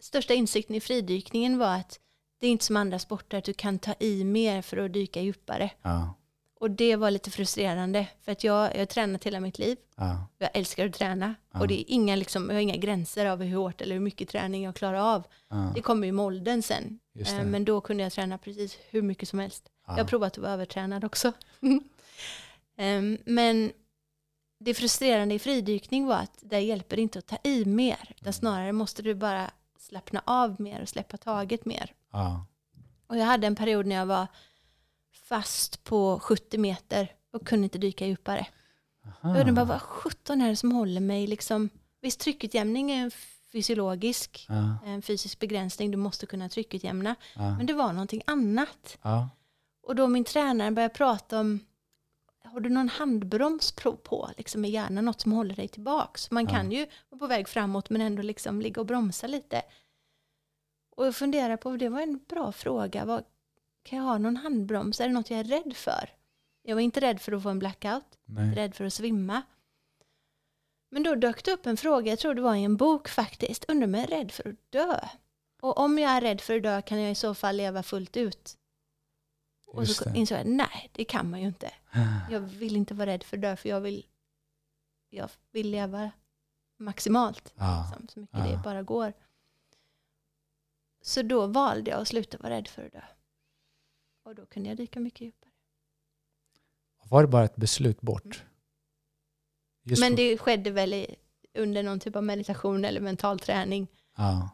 största insikten i fridykningen var att det är inte som andra sporter att du kan ta i mer för att dyka djupare. Ja, Och det var lite frustrerande för att jag, jag har tränat hela mitt liv. ja, Jag älskar att träna Ja. och det är inga, liksom, jag har inga gränser över hur hårt eller hur mycket träning jag klarar av. Det kommer ju med åldern sen. Eh. Men då kunde jag träna precis hur mycket som helst. ja. Jag har provat att vara övertränad också. Ehm, Men det frustrerande i fridykning var att det hjälper inte att ta i mer. Mm. Utan snarare måste du bara slappna av mer och släppa taget mer. Ja. Och jag hade en period när jag var fast på 70 meter och kunde inte dyka djupare. Aha. Jag undrar bara, vad 17 är det som håller mig liksom? Visst, tryckutjämning är en fysiologisk, Ja. en fysisk begränsning. Du måste kunna tryckutjämna. Ja. Men det var någonting annat. Ja. Och då min tränare började prata om, har du någon handbroms på, liksom i hjärnan, något som håller dig tillbaks? Man Ja. kan ju vara på väg framåt men ändå liksom ligga och bromsa lite. Och jag funderar på, det var en bra fråga, vad, kan jag ha någon handbroms? Är det något jag är rädd för? Jag var inte rädd för att få en blackout, inte rädd för att svimma. Men då dök det upp en fråga, jag tror det var i en bok faktiskt, undrar om jag är rädd för att dö? Och om jag är rädd för att dö kan jag i så fall leva fullt ut? Och så insåg jag, nej det kan man ju inte. Jag vill inte vara rädd för att dö för jag vill, jag vill leva maximalt. Ja. Liksom, så mycket Ja. det bara går. Så då valde jag att sluta vara rädd för att dö. Och då kunde jag dyka mycket djupare. Var det bara ett beslut bort? Just Men det skedde väl i, under någon typ av meditation eller mental träning. Ja.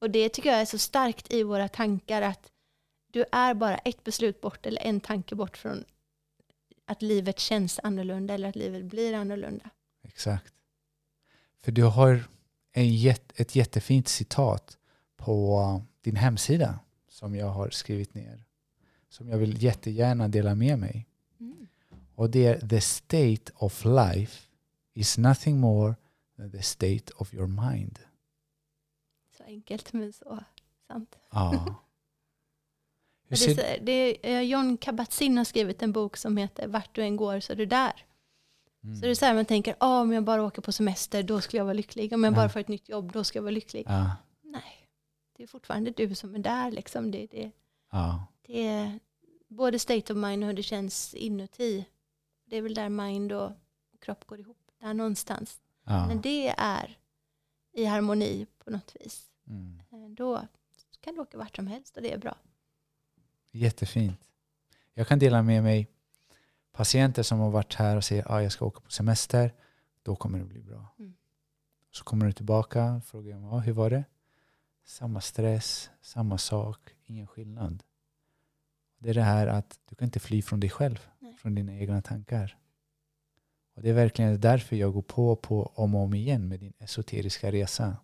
Och det tycker jag är så starkt i våra tankar att du är bara ett beslut bort eller en tanke bort från att livet känns annorlunda eller att livet blir annorlunda. Exakt. För du har en jätt, ett jättefint citat på din hemsida som jag har skrivit ner. Som jag vill jättegärna dela med mig. Mm. Och det är The state of life is nothing more than the state of your mind. Så enkelt men så sant. Ja. Det är, det är, eh, John Kabat-Zinn har skrivit en bok som heter Vart du än går så är du där. mm. Så det är så här man tänker, ah, om jag bara åker på semester då skulle jag vara lycklig. Om jag Ja. bara får ett nytt jobb då ska jag vara lycklig. ja. Nej, det är fortfarande du som är där. Liksom. Det, det, Ja. det är både state of mind och hur det känns inuti. Det är väl där mind och kropp går ihop. Där någonstans. Ja. När det är i harmoni på något vis. Mm. eh, Då kan du åka vart som helst och det är bra. Jättefint. Jag kan dela med mig patienter som har varit här och säger att ah, jag ska åka på semester. Då kommer det bli bra. Mm. Så kommer du tillbaka och frågar ah, hur var det? Samma stress, samma sak, ingen skillnad. Det är det här att du kan inte fly från dig själv, Nej. från dina egna tankar. Och Det är verkligen därför jag går på, på om och om igen med din esoteriska resa.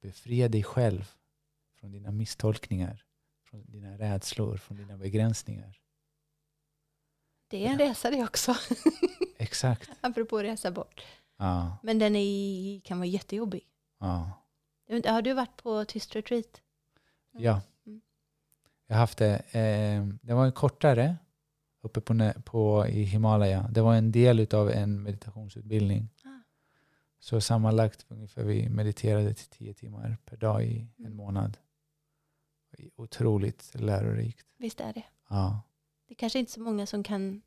Befria dig själv från dina misstolkningar, från dina rädslor, från dina begränsningar. Det är en resa det också. Exakt. Apropå resa bort. Ja, Men den är, kan vara jättejobbig. ja, Har du varit på tyst retreat? ja. Mm. Jag har haft det. Eh, det var en kortare uppe på, på i Himalaya. Det var en del av en meditationsutbildning. Ah. Så sammanlagt ungefär vi mediterade till tio timmar per dag i en Mm. månad. Otroligt lärorikt. Visst är det. Ja, Det är kanske inte så många som kan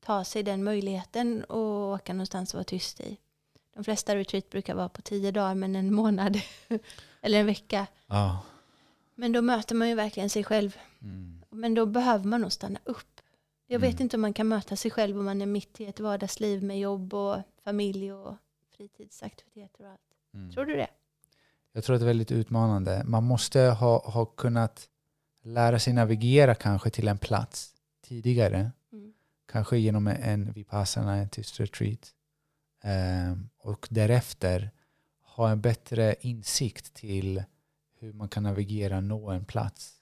ta sig den möjligheten och åka någonstans och vara tyst i. De flesta retreat brukar vara på tio dagar men en månad eller en vecka. ja. Men då möter man ju verkligen sig själv. Mm. Men då behöver man nog stanna upp. Jag vet Mm. inte om man kan möta sig själv om man är mitt i ett vardagsliv med jobb och familj och fritidsaktiviteter och allt. Mm. Tror du det? Jag tror att det är väldigt utmanande. Man måste ha, ha kunnat lära sig navigera kanske till en plats tidigare. Mm. Kanske genom en- en vipassana, en tyst retreat. Ehm, och därefter ha en bättre insikt till hur man kan navigera nå en plats.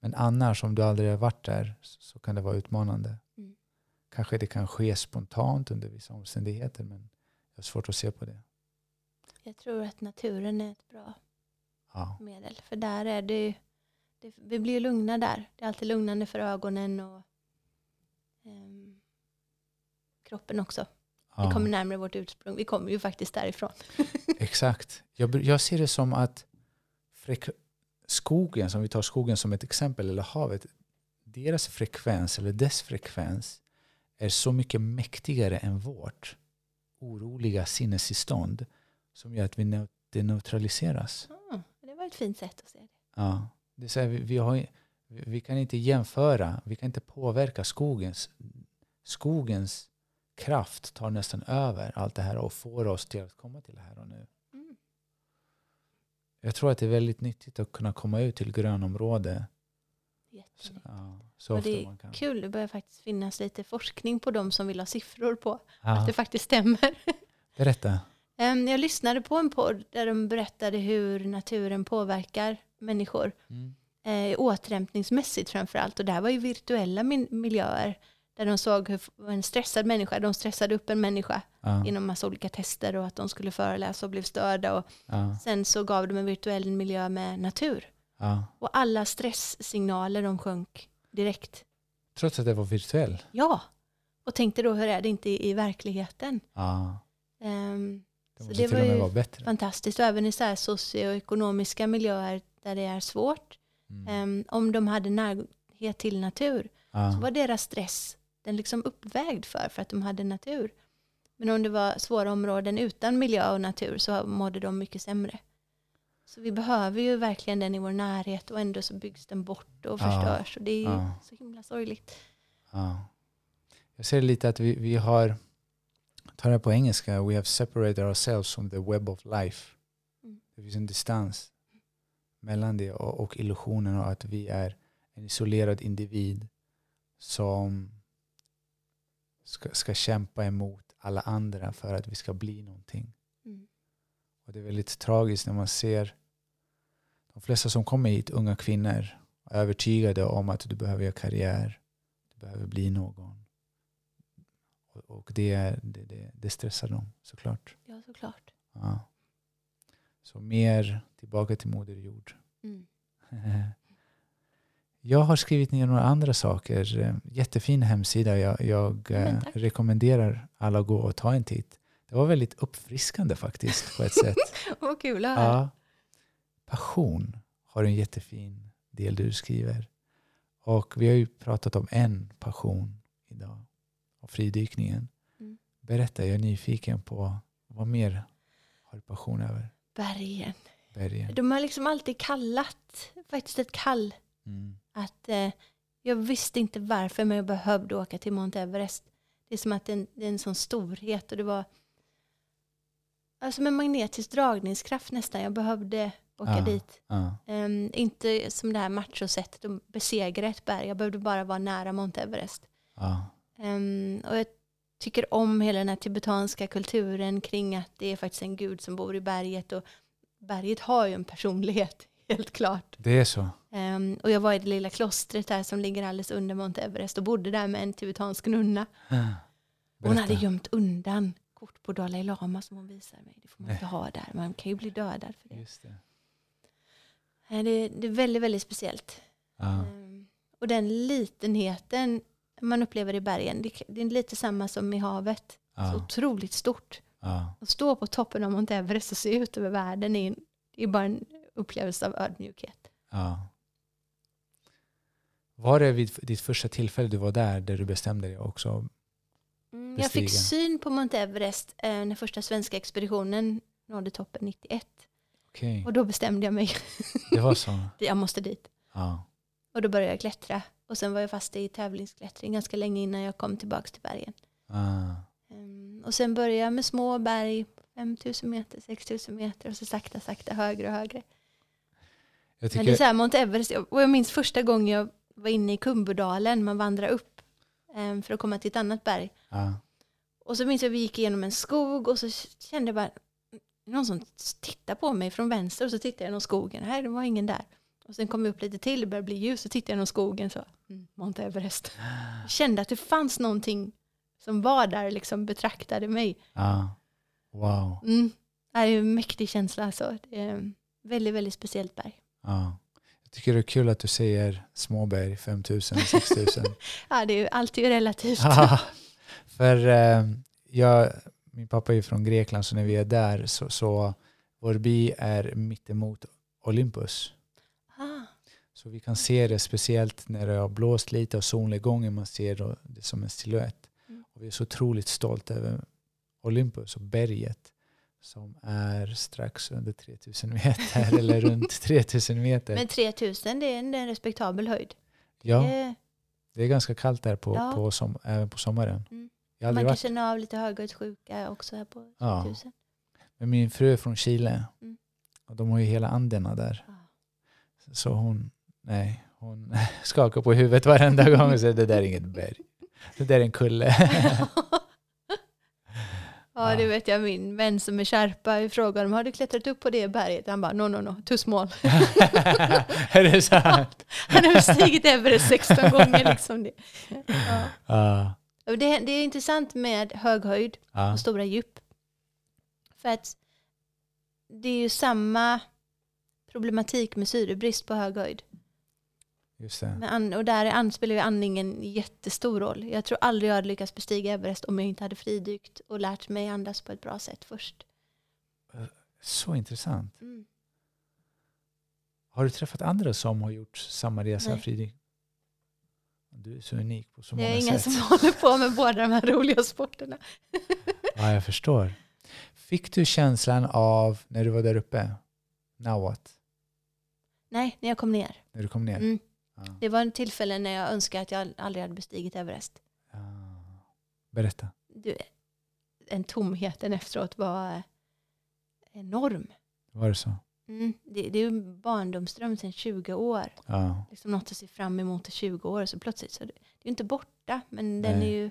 Men annars, om du aldrig har varit där, så, kan det vara utmanande. Mm. Kanske det kan ske spontant under vissa omständigheter, men jag har svårt att se på det. Jag tror att naturen är ett bra Ja, medel. För där är det, ju- det vi blir lugna där. Det är alltid lugnande för ögonen och ehm, kroppen också. Vi ja. kommer närmare vårt ursprung. Vi kommer ju faktiskt därifrån. Exakt. Jag, jag ser det som att skogen, som vi tar skogen som ett exempel, eller havet, deras frekvens, eller dess frekvens, är så mycket mäktigare än vårt oroliga sinnestillstånd som gör att vi neu- det neutraliseras. Ah, det var ett fint sätt att se det. Ja. Det är så här, vi, vi, har, vi vi kan inte jämföra, vi kan inte påverka skogens, skogens kraft tar nästan över allt det här och får oss till att komma till det här och nu. Mm. Jag tror att det är väldigt nyttigt att kunna komma ut till grönområde så, ja, så Och det är kul, det börjar faktiskt finnas lite forskning på de som vill ha siffror på att Ja, det faktiskt stämmer. berätta. Em, Jag lyssnade på en podd där de berättade hur naturen påverkar människor. Mm. Eh, återhämtningsmässigt framför allt. Och det här var ju virtuella miljöer. Där de såg hur en stressad människa, de stressade upp en människa Ja, genom massa olika tester och att de skulle föreläsa och blev störda. Och ja, sen så gav de en virtuell miljö med natur. ja. Och alla stresssignaler de sjönk direkt. Trots att det var virtuell? Ja, och tänkte då hur är det inte i, i verkligheten? Ja. Ehm, Det Så det var ju bättre. fantastiskt. Och även i så här socioekonomiska miljöer där det är svårt. Mm. Ehm, om de hade närhet till natur så Ja. var deras stress den liksom uppvägd för, för att de hade natur. Men om det var svåra områden utan miljö och natur så mådde de mycket sämre. Så vi behöver ju verkligen den i vår närhet och ändå så byggs den bort och Ja. förstörs. Och det är Ja. så himla sorgligt. Ja. Jag ser lite att vi, vi har, tar det på engelska, we have separated ourselves from the web of life. Mm. Det finns en distans mellan det och, och illusionen av att vi är en isolerad individ som ska, ska kämpa emot alla andra för att vi ska bli någonting. Mm. Och det är väldigt tragiskt när man ser de flesta som kommer hit, unga kvinnor, är övertygade om att du behöver göra karriär, du behöver bli någon. Och, och det, det, det, det stressar dem såklart. Ja, såklart. Ja. Så mer tillbaka till Moder Jord. Mm. Jag har skrivit ner några andra saker. Eh, Jättefin hemsida. Jag, jag tack. rekommenderar alla att gå och ta en titt. Det var väldigt uppfriskande faktiskt på ett sätt. Vad kul att höra. Ja. Passion har en jättefin del du skriver. Och vi har ju pratat om en passion idag. Och fridykningen. Mm. Berätta, jag är nyfiken på vad mer har du passion över? Bergen. Bergen. De har liksom alltid kallat, faktiskt ett kall, Mm. Att eh, jag visste inte varför men jag behövde åka till Mount Everest. Det är som att det är en, det är en sån storhet och det var alltså med magnetisk dragningskraft nästan. Jag behövde åka Ja. dit. Ja. Ehm, inte som det här machosättet att besegra ett berg. Jag behövde bara vara nära Mount Everest. Ja. Ehm, och jag tycker om hela den här tibetanska kulturen kring att det är faktiskt en gud som bor i berget. Och berget har ju en personlighet, helt klart. Det är så. Ehm, och jag var i det lilla klostret där som ligger alldeles under Mount Everest och bodde där med en tibetansk nunna. Hon Berätta. hade gömt undan kort på Dalai Lama som hon visade mig. Det får man Nej. inte ha där, man kan ju bli dödad för det. Just det. Nej, Det, det är väldigt, väldigt speciellt. Ja. Ehm, och den litenheten man upplever i bergen, det, det är lite samma som i havet. Så Ja. otroligt stort. Ja. Att stå på toppen av Mount Everest och se ut över världen är, är bara en upplevelse av ödmjukhet. Ja. Var det vid ditt första tillfälle du var där, där du bestämde dig också? Mm, jag fick syn på Mount Everest eh, när första svenska expeditionen nådde toppen 91. Okej, Och då bestämde jag mig, det var så. jag måste dit. Ja. Och då började jag klättra. Och sen var jag fast i tävlingsklättring ganska länge innan jag kom tillbaka till bergen. Ah. Ehm, och sen började jag med små berg, 5000 meter, 6000 meter och så sakta, sakta högre och högre. Jag Men det är så tycker, här, Mount Everest, jag- och jag minns första gången jag var inne i Kumbudalen, man vandrar upp ehm, för att komma till ett annat berg. ja. Och så minns jag att vi gick igenom en skog och så kände jag bara, någon som tittar på mig från vänster och så tittade jag genom skogen, här det var ingen där. Och sen kom vi upp lite till, det började bli ljus, och tittade jag genom skogen så, mm, Mount Everest. Jag kände att det fanns någonting som var där, liksom betraktade mig. ja. Wow. Mm. Det är en mäktig känsla alltså. Det är väldigt, väldigt speciellt berg. Ja. Jag tycker det är kul att du säger småberg, 5000, 6000. Ja, det är ju alltid relativt. Ja, För eh, jag, min pappa är från Grekland så när vi är där så, så vår by är mittemot Olympus. Ah, Så vi kan se det speciellt när det har blåst lite och solnedgången. Man ser det som en silhuett. Mm. Och vi är så otroligt stolta över Olympus och berget som är strax under 3000 meter eller runt 3000 meter. men 3000 det är en, en respektabel höjd. ja, Det, det är ganska kallt där på, Ja. på som, även på sommaren. Mm. Man kan varit känna av lite höghöjdssjuka också här på Ja. 3000. Men min fru är från Chile. Mm. Och de har ju hela Anderna där. Ja. Så hon, nej, hon skakar på huvudet varenda gång och säger det där är inget berg. Det där är en kulle. Ja, det vet jag. Min vän som är Sherpa frågade om har du klättrat upp på det berget? Han bara, no, no, no, too small. är det sant? Han har stigit Everest 16 gånger. Liksom det. Ja. Och Det, det är intressant med hög höjd Ja. och stora djup. För att det är ju samma problematik med syrebrist på hög höjd. Just det. Och där är an, spelar ju andningen jättestor roll. Jag tror aldrig jag hade lyckats bestiga Everest om jag inte hade fridykt och lärt mig andas på ett bra sätt först. Så intressant. Mm. Har du träffat andra som har gjort samma resa, Nej. Du är så unik på så Det många är ingen sätt. som håller på med båda de här roliga sporterna. Ja, jag förstår. Fick du känslan av, när du var där uppe, now what? Nej, när jag kom ner. När du kom ner? Mm. Ja. Det var en tillfälle när jag önskade att jag aldrig hade bestigit Everest. Ja. Berätta. Du, en tomheten efteråt var enorm. Var det så? Mm. Det, det är ju barndomsdröm sedan 20 år. Ja. Liksom något att se fram emot i 20 år. Så plötsligt så det, det är ju inte borta, men den Nej. är ju...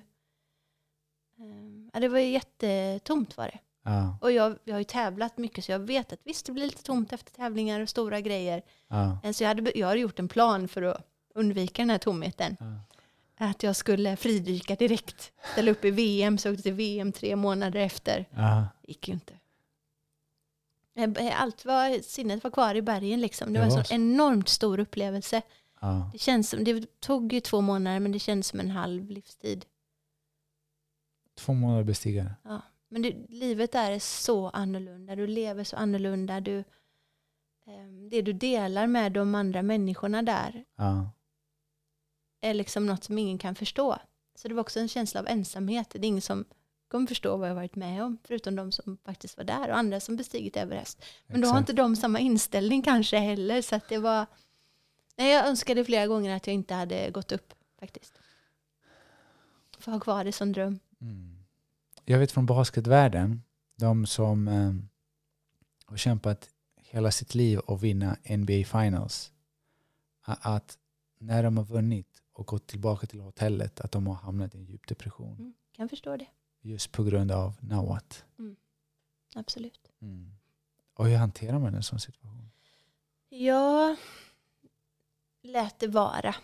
ehm, ja, det var ju jättetomt var det. Ja. Och jag, jag har ju tävlat mycket så jag vet att visst det blir lite tomt efter tävlingar och stora grejer. Ja. Eh, Så jag hade, jag hade gjort en plan för att undvika den här tomheten. Ja. Att jag skulle fridyka direkt. Ställa upp i VM, så åkte till VM tre månader efter. Ja. gick ju inte. Eh, Allt var, sinnet var kvar i bergen liksom. Det, Det var en så. enormt stor upplevelse. Ja. Det, känns som, det tog ju två månader men det känns som en halv livstid. Två månader bestigare. Men det, livet där är så annorlunda. Du lever så annorlunda. Du, ehm, det du delar med de andra människorna där Ja. är liksom något som ingen kan förstå. Så det var också en känsla av ensamhet. Det är ingen som kommer förstå vad jag varit med om, förutom de som faktiskt var där och andra som bestigit Everest. Men då har Exakt. inte de samma inställning kanske heller, så att det var... Nej, jag önskade flera gånger att jag inte hade gått upp faktiskt. För att ha kvar det som dröm. Mm. Jag vet från basketvärlden, de som eh, har kämpat hela sitt liv att vinna NBA Finals, att när de har vunnit och gått tillbaka till hotellet, att de har hamnat i en djup depression. Mm, kan förstå det, Just på grund av now what. absolut. Mm. Och hur hanterar man en sån situation? Jag lät det vara.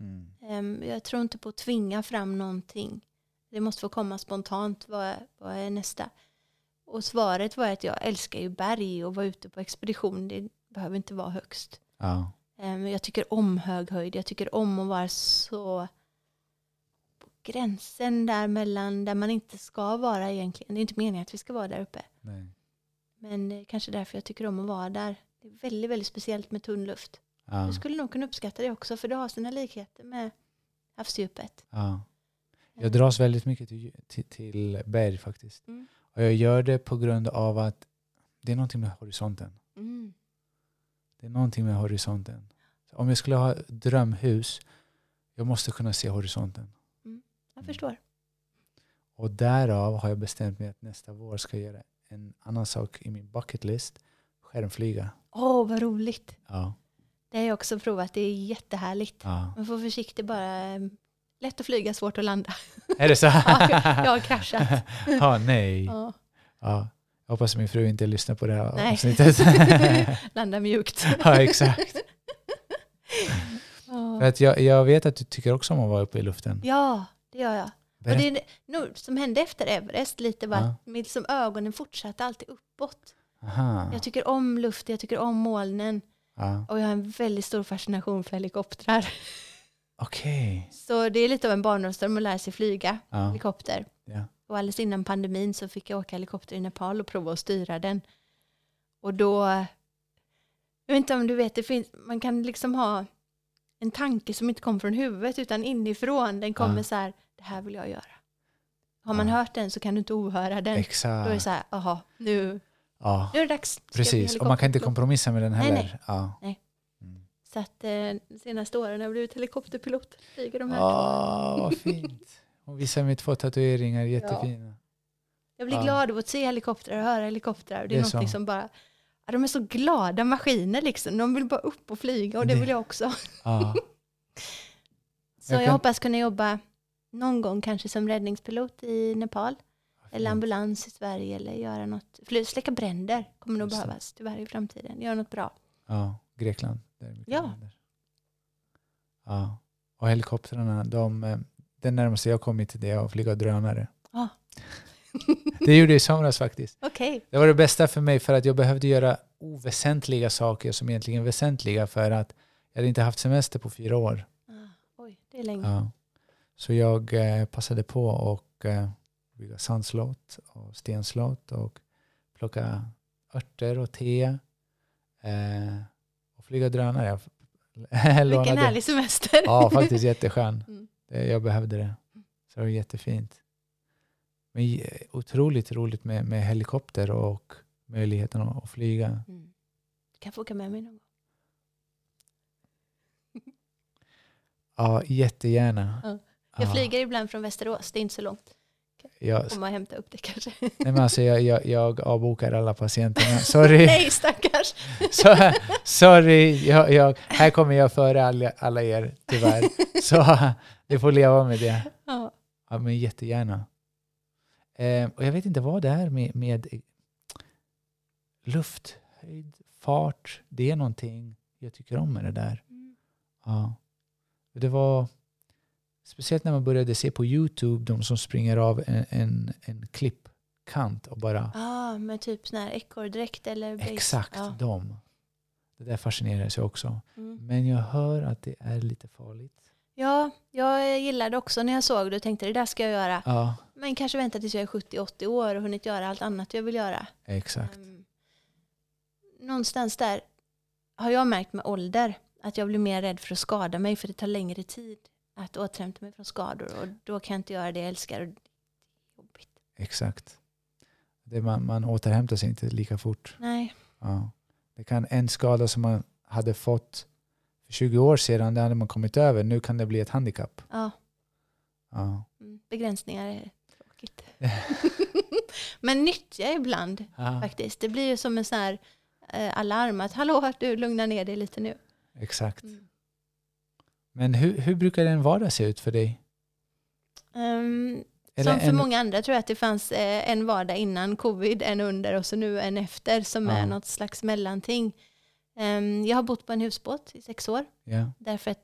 Mm. Ehm, Jag tror inte på att tvinga fram någonting. Det måste få komma spontant. Vad är, vad är nästa? Och svaret var att jag älskar ju berg och vara ute på expedition. Det behöver inte vara högst. Ja. Ehm, Jag tycker om hög höjd. Jag tycker om att vara så på gränsen där mellan där man inte ska vara egentligen. Det är inte meningen att vi ska vara där uppe. Nej. Men det är kanske därför jag tycker om att vara där. Det är väldigt, väldigt speciellt med tunn luft. Ja. Du skulle nog kunna uppskatta det också för det har sina likheter med havsdjupet. Ja. Jag dras väldigt mycket till, till, till berg faktiskt. Mm. Och jag gör det på grund av att det är någonting med horisonten. Mm. Det är någonting med horisonten. Om jag skulle ha drömhus, jag måste kunna se horisonten. Jag förstår. Och därav har jag bestämt mig att nästa vår ska jag göra en annan sak i min bucket list. Skärmflyga. Åh, vad roligt. Ja. Det har jag också provat. Det är jättehärligt. ja. Man får försiktig bara. Lätt att flyga, svårt att landa. Är det så? Ja, jag har kraschat. Ja, nej. Ja. Ja. Jag hoppas min fru inte lyssnar på det här Nej. avsnittet. Landa mjukt. ja, exakt. Ja. För att jag, jag vet att du tycker också om att vara uppe i luften. Ja, det gör jag. Och det är nog som hände efter Everest lite var Ja. med liksom ögonen fortsatte alltid uppåt. Aha. Jag tycker om luft, jag tycker om molnen Ja. och jag har en väldigt stor fascination för helikoptrar. Okej. Så det är lite av en barndomsdröm att lära sig flyga Ja. helikopter. Ja. Och alldeles innan pandemin så fick jag åka helikopter i Nepal och prova att styra den. Och då, jag vet inte om du vet, det finns, man kan liksom ha en tanke som inte kommer från huvudet utan inifrån. Den kommer Ja. så här, det här vill jag göra. Har man Ja. hört den så kan du inte ohöra den. Då är det Exakt. så här, aha, nu, Ja. nu är det dags. Ska Precis. Och man kan inte kompromissa med den Nej, heller. nej. Ja. Nej. Så att eh, de senaste åren har jag blivit helikopterpilot. Flyger de här. Åh, vad fint. Hon visar mig två tatueringar, jättefina. Jag blir Ja. glad av att se helikoptrar och höra helikoptrar. Det är, Det är som bara... Ja, de är så glada maskiner liksom. De vill bara upp och flyga och det Det- vill jag också. Ja. Så Jag jag, kan- hoppas kunna jobba någon gång kanske som räddningspilot i Nepal. Eller ambulans i Sverige eller göra något. Släcka bränder kommer nog behövas tyvärr i framtiden. Göra något bra. Ja, Grekland. Är mycket Ja. länder. ja. Och helikoptrarna, de, eh, det närmaste jag kommit till det är att flyga drönare. Ja. Det gjorde jag i somras faktiskt. Okej. Det var det bästa för mig för att jag behövde göra oväsentliga saker som egentligen är väsentliga för att jag hade inte haft semester på fyra år. Ah, oj, det är länge. Ja. Så jag eh, passade på och eh, bygga sandslott och stenslott och plocka örter och te eh, flyga drönare. Vilken härlig semester. Ja, faktiskt jätteskön. Mm. Jag behövde det. Så det var jättefint. Men otroligt roligt med, med helikopter och möjligheten att, att flyga. Mm. Du kan få åka med mig någon gång. Ja, jättegärna. Ja. Jag Ja. flyger ibland från Västerås, det är inte så långt. Jag, Kommer och hämta upp det kanske. nej, men alltså, jag, jag, jag avbokar alla patienterna. Sorry. Nej stackars. Så, sorry, jag, jag, här kommer jag före alla, alla er tyvärr. Så ni får leva med det. Ja. Ja, men jättegärna. Eh, och jag vet inte vad det är med, med luft, höjd, fart. Det är någonting jag tycker om med det där. Mm. Ja. Det var speciellt när man började se på Youtube de som springer av en, en, en klippkant och bara Ja, med typ sån här ekorrdräkt eller base. exakt Ja. dem. Det där fascinerar jag också. Mm. Men jag hör att det är lite farligt. ja, jag gillade också när jag såg det och tänkte det där ska jag göra. Ja, Men kanske vänta tills jag är 70-80 år och hunnit göra allt annat jag vill göra. exakt. Ehm, någonstans där har jag märkt med ålder att jag blir mer rädd för att skada mig för det tar längre tid att återhämta mig från skador och då kan jag inte göra det jag älskar. Och det är jobbigt. Exakt. Det man, man återhämtar sig inte lika fort. Nej, Ja. Det kan en skada som man hade fått för 20 år sedan, det hade man kommit över. Nu kan det bli ett handikapp. ja, Ja. mm, begränsningar är tråkigt. Men nyttja ibland Ja, faktiskt. Det blir ju som en sån här eh, alarm att hallå, du lugnar ner dig lite nu. exakt. Mm. Men hur, hur brukar en vardag se ut för dig? Eller som för en- många andra tror jag att det fanns eh, en vardag innan covid, en under och så nu en efter som Ja. är något slags mellanting. Ehm, jag har bott på en husbåt i sex år Ja, därför att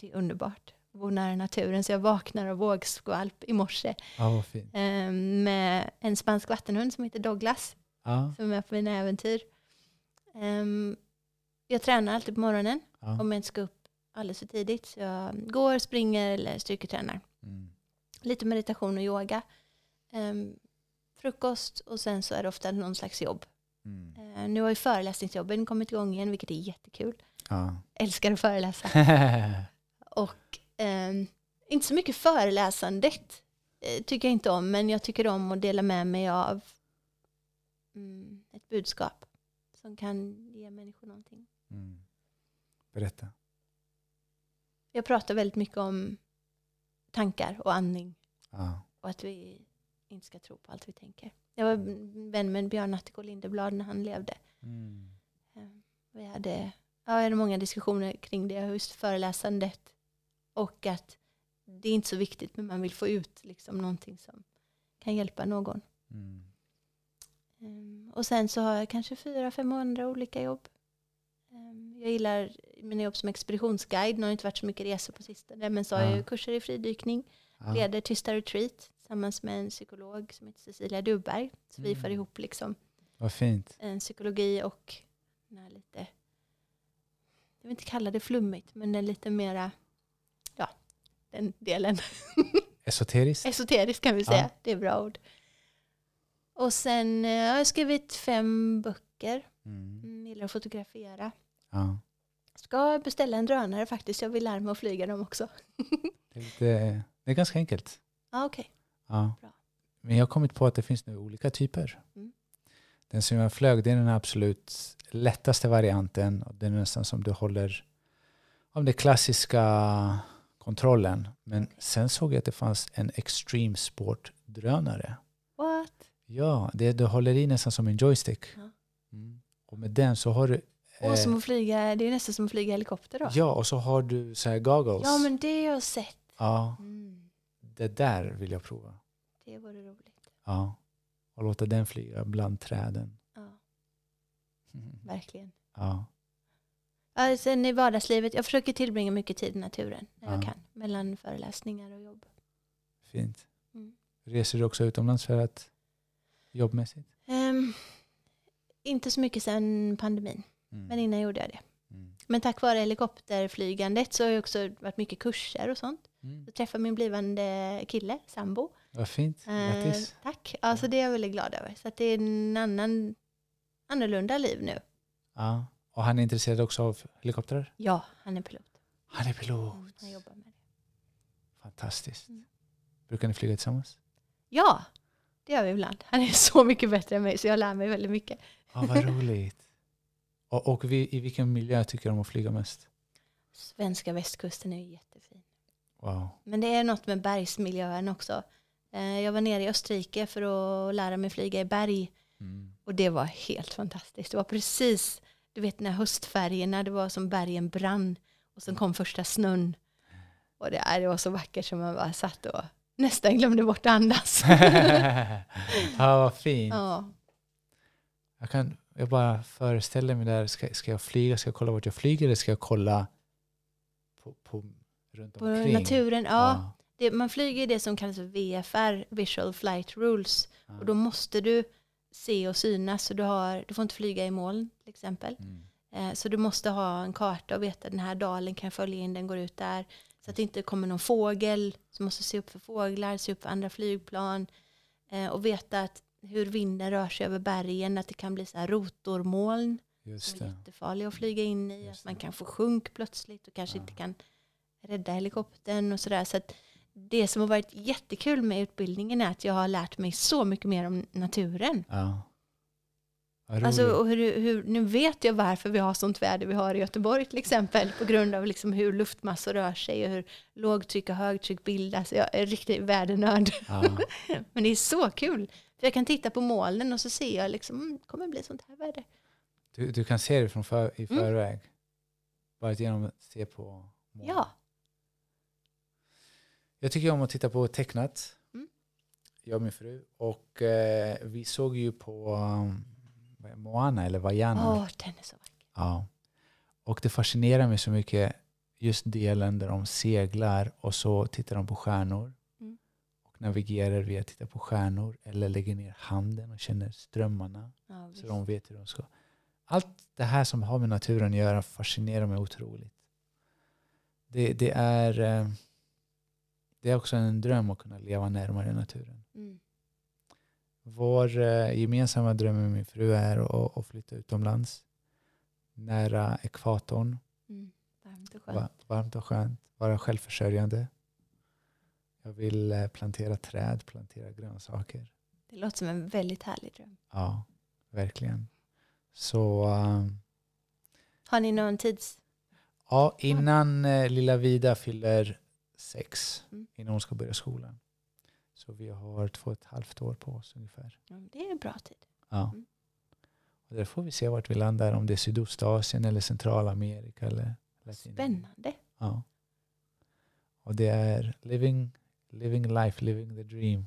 det är underbart att bo nära naturen så jag vaknar av vågskvalp i morse fint. ehm, med en spansk vattenhund som heter Douglas Ja, som är med på mina äventyr. Ehm, jag tränar alltid på morgonen ja. om jag inte ska upp alldeles för tidigt. Så jag går, springer eller styrketränar. Mm. Lite meditation och yoga. Ehm, frukost och sen så är det ofta någon slags jobb. Mm. Eh, nu har ju föreläsningsjobben kommit igång igen, vilket är jättekul. Ja. Älskar att föreläsa. Och ehm, inte så mycket föreläsandet eh, tycker jag inte om, men jag tycker om att dela med mig av mm, ett budskap som kan ge människor någonting. mm. Berätta. Jag pratar väldigt mycket om tankar och andning Ja. och att vi inte ska tro på allt vi tänker. Jag var vän med Björn Natthiko Lindeblad när han levde. Mm. Ehm, Vi hade, ja, hade många diskussioner kring det, just föreläsandet och att det är inte så viktigt men man vill få ut liksom någonting som kan hjälpa någon. Mm. Ehm, Och sen så har jag kanske fyra, fem andra olika jobb. Ehm, Jag gillar mina jobb som expeditionsguide, nu har inte varit så mycket resor på sistone, men så har jag Ja. ju kurser i fridykning, Ja. leder Tysta Retreat tillsammans med en psykolog som heter Cecilia Duberg. Så vi Mm. får ihop liksom Vad fint. en psykologi och den lite, jag vill inte kalla det flummigt, men den lite mera, ja, den delen. Esoteriskt? Esoterisk kan vi säga, Ja. det är bra ord. Och sen eh, har jag skrivit fem böcker, Mm. mm, gillar att fotografera. Ja. Ska beställa en drönare faktiskt, jag vill lära mig att flyga dem också. Det, är lite, det är ganska enkelt. Ja, okej. Ja. Bra. Men jag har kommit på att det finns nu olika typer. Mm. Den som jag flög, det är den absolut lättaste varianten. Och det är nästan som du håller om det klassiska kontrollen. Men sen såg jag att det fanns en extreme sport drönare. What? Ja, det du håller i nästan som en joystick. Mm. Och med den så har du... Och eh, som att flyga, det är nästan som att flyga helikopter då. ja, och så har du så här goggles. Ja, men det har jag sett. Ja, Mm, det där vill jag prova. det vore roligt. Ja. Och låta den flyga bland träden. Ja, Mm. verkligen. Ja. Ja, sen i vardagslivet, jag försöker tillbringa mycket tid i naturen när jag Ja. kan. Mellan föreläsningar och jobb. Fint. Mm. Reser du också utomlands för att jobbmässigt? Ehm, inte så mycket sen pandemin, Mm. men innan gjorde jag det. Mm. Men tack vare helikopterflygandet så har det också varit mycket kurser och sånt. Mm. Jag träffade min blivande kille, sambo. Vad fint. Eh, Grattis. tack. Alltså det är jag väldigt glad över. Så det är en annan, annorlunda liv nu. Ja. Och han är intresserad också av helikoptrar? Ja, han är pilot. Han är pilot. Mm, han jobbar med det. Fantastiskt. Mm. Brukar ni flyga tillsammans? Ja, det gör vi ibland. Han är så mycket bättre än mig så jag lär mig väldigt mycket. Ja, vad roligt. Och, och vi, i vilken miljö tycker du om att flyga mest? Svenska västkusten är ju jättefin. Wow. Men det är något med bergsmiljön också. Eh, Jag var nere i Österrike för att lära mig flyga i berg. Mm. Och det var helt fantastiskt. Det var precis, du vet när höstfärgerna, det var som bergen brann. Och sen kom första snön. Och det, äh, det var så vackert som man bara satt och nästan glömde bort att andas. ja, vad fint. ja. Jag, kan, jag bara föreställer mig där, ska, ska jag flyga, ska jag kolla vart jag flyger eller ska jag kolla på, på, runt På omkring? naturen, ja. Det, man flyger i det som kallas för VFR, Visual Flight Rules. Ja. Och då måste du se och synas. Så du, har, du får inte flyga i moln till exempel. Mm. Eh, Så du måste ha en karta och veta den här dalen kan jag följa in, den går ut där. Så att det inte kommer någon fågel. Så måste se upp för fåglar, se upp för andra flygplan. Eh, Och veta att hur vinden rör sig över bergen, att det kan bli så här rotormoln Just som är det. jättefarliga att flyga in i. Just Att man kan få sjunk plötsligt och kanske Ja. inte kan rädda helikoptern och sådär. Så att det som har varit jättekul med utbildningen är att jag har lärt mig så mycket mer om naturen. Ja. Alltså, och hur, hur, nu vet jag varför vi har sånt väder vi har i Göteborg till exempel. På grund av liksom hur luftmassor rör sig och hur lågtryck och högtryck bildas. Jag är riktigt värdernörd. ja. Men det är så kul. För jag kan titta på molnen och så ser jag liksom, mm, det kommer bli sånt här väder. du, du kan se det från för, i Mm. förväg? Bara genom att se på moln. Ja, Jag tycker om att titta på tecknat. Mm. Jag och min fru. Och eh, vi såg ju på um, Moana eller Vaiana. åh den är så vacker. Ja. Och det fascinerar mig så mycket just delen där de seglar och så tittar de på stjärnor. Navigerar via att titta på stjärnor eller lägger ner handen och känner strömmarna. Ja. Så de vet hur de ska. Allt det här som har med naturen att göra fascinerar mig otroligt. Det, det, är, eh, det är också en dröm att kunna leva närmare naturen. Mm. Vår eh, gemensamma dröm med min fru är att, att flytta utomlands. Nära ekvatorn. Mm. Varmt och skönt. Va- Varmt och skönt. Vara självförsörjande. Jag vill eh, plantera träd, plantera grönsaker. Det låter som en väldigt härlig dröm. Ja, verkligen. Så um, Har ni någon tids... ja, innan eh, lilla Vida fyller sex, Mm. innan hon ska börja skolan. Så vi har två och ett halvt år på oss ungefär. Ja, Det är en bra tid. Ja. Mm. Och där får vi se vart vi landar, om det är Sydostasien eller Centralamerika eller Latinamerika. Spännande. Ja. Och det är living, living life, living the dream.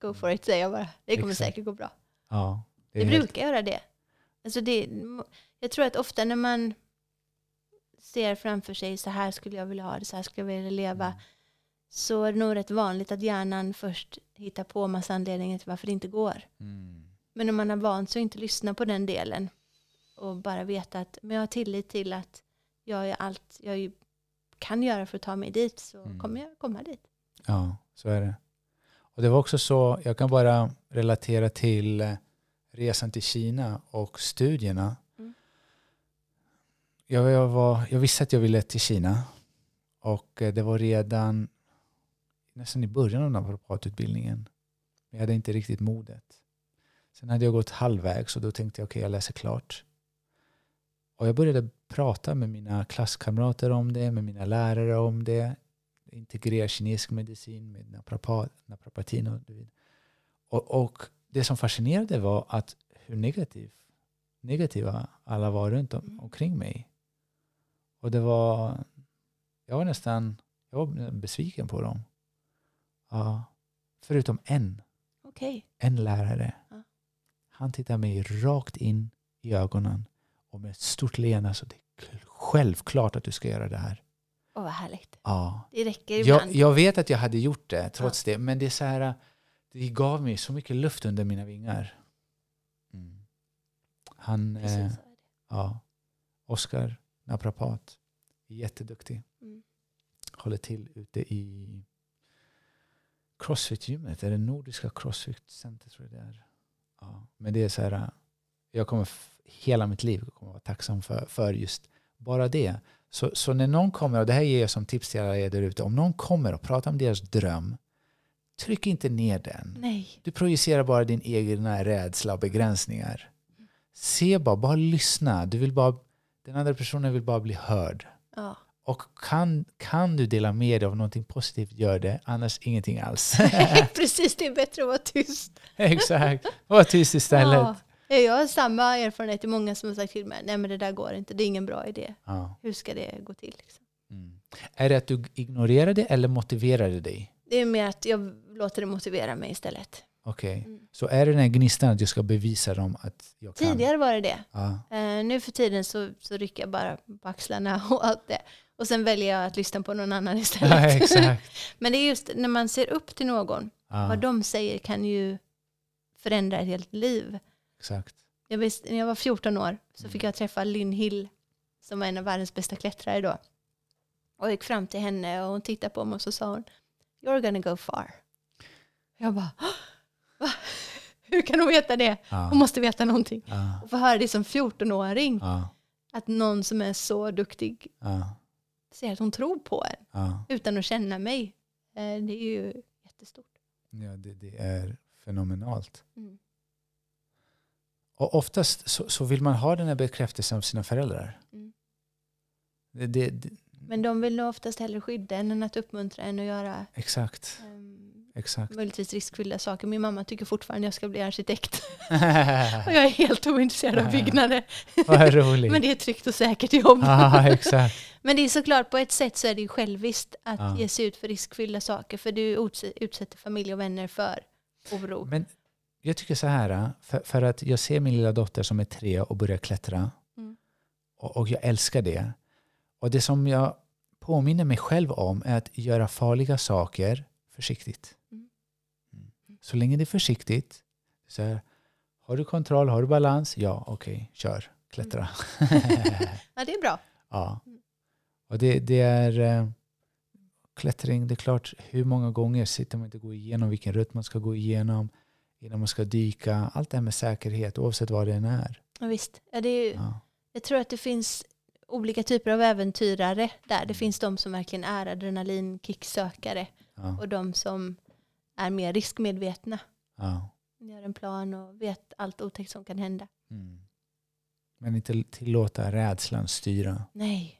Go for it säger jag bara. Det kommer Exakt. säkert gå bra. Ja, Det, är helt- brukar göra det. Alltså det. Jag tror att ofta när man ser framför sig så här skulle jag vilja ha det, så här skulle jag vilja leva. Mm. Så är det nog rätt vanligt att hjärnan först hittar på massa anledningar till varför det inte går. Mm. Men om man har vant sig att inte lyssna på den delen och bara veta att men jag har tillit till att jag gör allt jag kan göra för att ta mig dit så Mm. kommer jag komma dit. Ja, så är det. Och det var också så, jag kan bara relatera till eh, resan till Kina och studierna. Mm. Jag, jag, var, jag visste att jag ville till Kina och eh, det var redan nästan i början av naprapatutbildningen. Men jag hade inte riktigt modet. Sen hade jag gått halvvägs och då tänkte jag okej, jag läser klart. Och jag började prata med mina klasskamrater om det, med mina lärare om det. Integrera kinesisk medicin med naprapat, naprapatin och vidare. Och, och det som fascinerade var att hur negativ, negativa alla var runt om, Mm. omkring mig. Och det var, jag var nästan, jag var besviken på dem. Ja, förutom en. Okej. En lärare. Ja. Han tittar mig rakt in i ögonen och med ett stort leende så det är självklart att du ska göra det här. Åh, vad härligt. Ja. Det räcker Jag, ibland. jag vet att jag hade gjort det trots det, men det är så här, det gav mig så mycket luft under mina vingar. Mm. Han, eh, ja, Oskar, naprapat, jätteduktig. Mm. Håller till ute i Crossfit-gymmet, är det Nordiska Crossfit-center tror jag det är. Ja, men det är så här, jag kommer hela mitt liv kommer vara tacksam för, för just bara det. Så, så när någon kommer, och det här ger jag som tips till alla er där ute, om någon kommer och pratar om deras dröm, tryck inte ner den. Nej. Du projicerar bara din egen rädsla och begränsningar. Se bara, bara lyssna. Du vill bara, den andra personen vill bara bli hörd. Ja. Och kan, kan du dela med dig av någonting positivt, gör det. Annars ingenting alls. Precis, det är bättre att vara tyst. Exakt. Var tyst istället. Ja. Jag har samma erfarenhet. Det är många som har sagt till mig, nej men det där går inte, det är ingen bra idé. Ja. Hur ska det gå till? Liksom? Mm. Är det att du ignorerar det eller motiverar det dig? Det är mer att jag låter det motivera mig istället. Okej. Mm. Så är det den här gnistan att jag ska bevisa dem att jag kan? Tidigare var det det. Ja. Eh, nu för tiden så, så rycker jag bara på axlarna och allt det. Och sen väljer jag att lyssna på någon annan ja, istället. exakt. Men det är just när man ser upp till någon, Ja, vad de säger kan ju förändra ett helt liv. Exakt. Jag visst, när jag var 14 år så Mm. fick jag träffa Lynn Hill som var en av världens bästa klättrare då. Och jag gick fram till henne och hon tittade på mig och så sa hon You're gonna go far. Jag bara Va? Hur kan hon veta det? Ja. Hon måste veta någonting. Ja. Och få höra det som 14-åring. Ja. Att någon som är så duktig säger att hon tror på en utan att känna mig. Eh, Det är ju jättestort. Ja, det, det är fenomenalt. Mm. Och oftast så, så vill man ha den här bekräftelsen av sina föräldrar. Mm. Det, det, det, Men de vill nog oftast hellre skydda en än att uppmuntra en att göra exakt. um, exakt. möjligtvis riskfyllda saker. Min mamma tycker fortfarande jag ska bli arkitekt. Och jag är helt ointresserad av byggnader. Men det är ett tryggt och säkert jobb. ja, exakt. Men det är såklart, på ett sätt så är det ju själviskt att Ja. ge sig ut för riskfyllda saker. För du utsätter familj och vänner för oro. Men jag tycker så här, för, för att jag ser min lilla dotter som är tre och börjar klättra. Mm. Och, och jag älskar det. Och det som jag påminner mig själv om är att göra farliga saker försiktigt. Mm. Mm. Så länge det är försiktigt, så här, har du kontroll, har du balans? Ja, okej, kör, klättra. Ja, det är bra. ja. Mm. Och det, det är eh, klättring, det är klart, hur många gånger sitter man inte och går igenom vilken rutt man ska gå igenom innan man ska dyka. Allt det här med säkerhet, oavsett vad det än är. Ja, visst. Ja, det är ju, Ja. jag tror att det finns olika typer av äventyrare där. Det finns de som verkligen är adrenalinkicksökare Ja. och de som är mer riskmedvetna. Ja. Gör en plan och vet allt otäckt som kan hända. Mm. Men inte tillåta rädslan styra. Nej,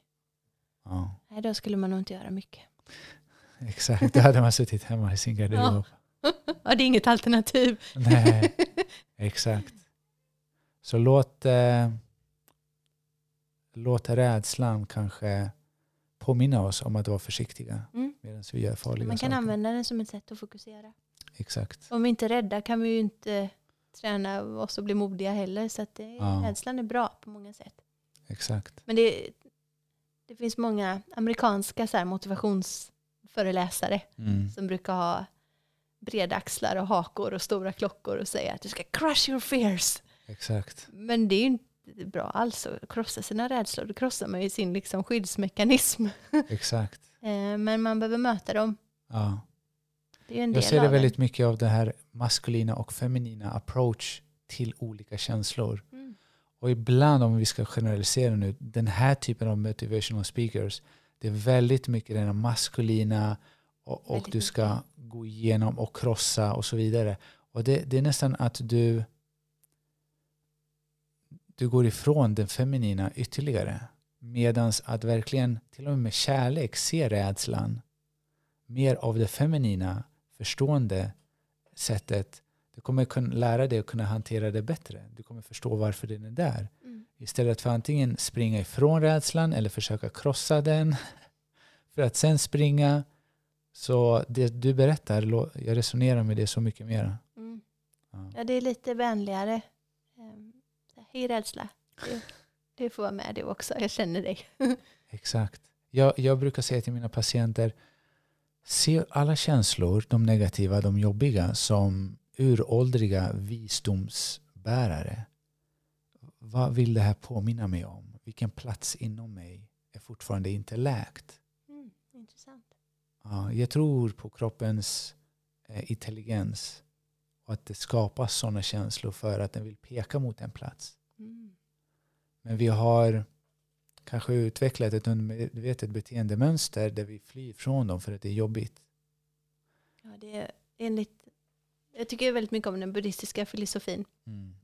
Ja. Nej då skulle man nog inte göra mycket. Exakt, då hade man suttit hemma i sin garderob. Ja, det är inget alternativ. Nej, exakt. Så låt, eh, låt rädslan kanske påminna oss om att vara försiktiga Mm. medan vi gör farliga Man kan saker. använda den som ett sätt att fokusera. Exakt. Om vi inte är rädda kan vi ju inte träna oss och bli modiga heller. Så att det, Ja. rädslan är bra på många sätt. Exakt. Men det, det finns många amerikanska så motivationsföreläsare Mm. som brukar ha breda axlar och hakor och stora klockor och säga att du ska crush your fears. Exakt. Men det är ju inte bra alls att krossa sina rädslor. Då krossar man ju sin liksom, skyddsmekanism. Exakt. Eh, Men man behöver möta dem. Ja. Det är ju en Jag del ser det väldigt mycket av det här maskulina och feminina approach till olika känslor. det. Mm. Och ibland, om vi ska generalisera nu, den här typen av motivational speakers, det är väldigt mycket den här maskulina och, och du ska gå igenom och krossa och så vidare. Och det, det är nästan att du du går ifrån den feminina ytterligare. Medans att verkligen, till och med med kärlek, se rädslan. Mer av det feminina, förstående sättet. Du kommer kunna lära dig att kunna hantera det bättre. Du kommer förstå varför den är där. Mm. Istället för att antingen springa ifrån rädslan eller försöka krossa den. För att sen springa. Så det du berättar, jag resonerar med det så mycket mer. Mm. Ja. Ja, det är lite vänligare. Ehm, Hej rädsla. Det, det får vara med du också. Jag känner dig. Exakt. Jag, jag brukar säga till mina patienter, se alla känslor, de negativa, de jobbiga, som uråldriga visdomsbärare. Vad vill det här påminna mig om? Vilken plats inom mig är fortfarande inte läkt? Mm, intressant. Ja, jag tror på kroppens eh, intelligens och att det skapas sådana känslor för att den vill peka mot en plats. Mm. Men vi har kanske utvecklat ett undermedvetet beteendemönster där vi flyr från dem för att det är jobbigt. Ja, det är enligt, jag tycker väldigt mycket om den buddhistiska filosofin. Mm.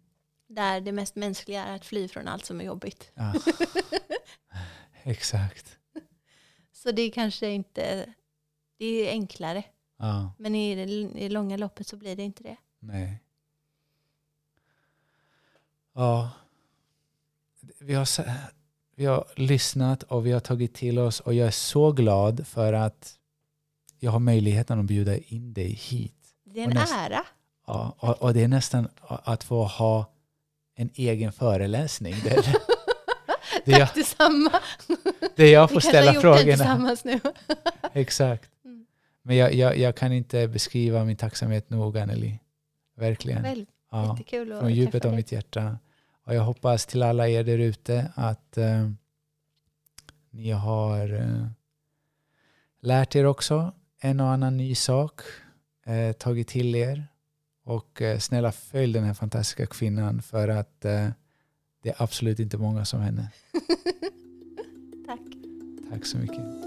Där det mest mänskliga är att fly från allt som är jobbigt. Ja. Exakt. Så det är kanske inte, det är enklare. Ja, Men i det, i det långa loppet så blir det inte det. nej. Ja. Vi har, vi har lyssnat och vi har tagit till oss och jag är så glad för att jag har möjligheten att bjuda in dig hit. Det är en näst- ära. Ja, och, och det är nästan att få ha en egen föreläsning där, där, jag, Tack detsamma. där jag Vi får kanske ställa har gjort det frågorna. tillsammans nu. Exakt. Men jag, jag, jag kan inte beskriva min tacksamhet nog, Anneli. Verkligen. Väl, Ja, jättekul att från djupet av mitt hjärta. Och jag hoppas till alla er där ute att eh, ni har eh, lärt er också en och annan ny sak, eh, tagit till er och eh, snälla följ den här fantastiska kvinnan för att eh, det är absolut inte många som henne. Tack. Tack så mycket.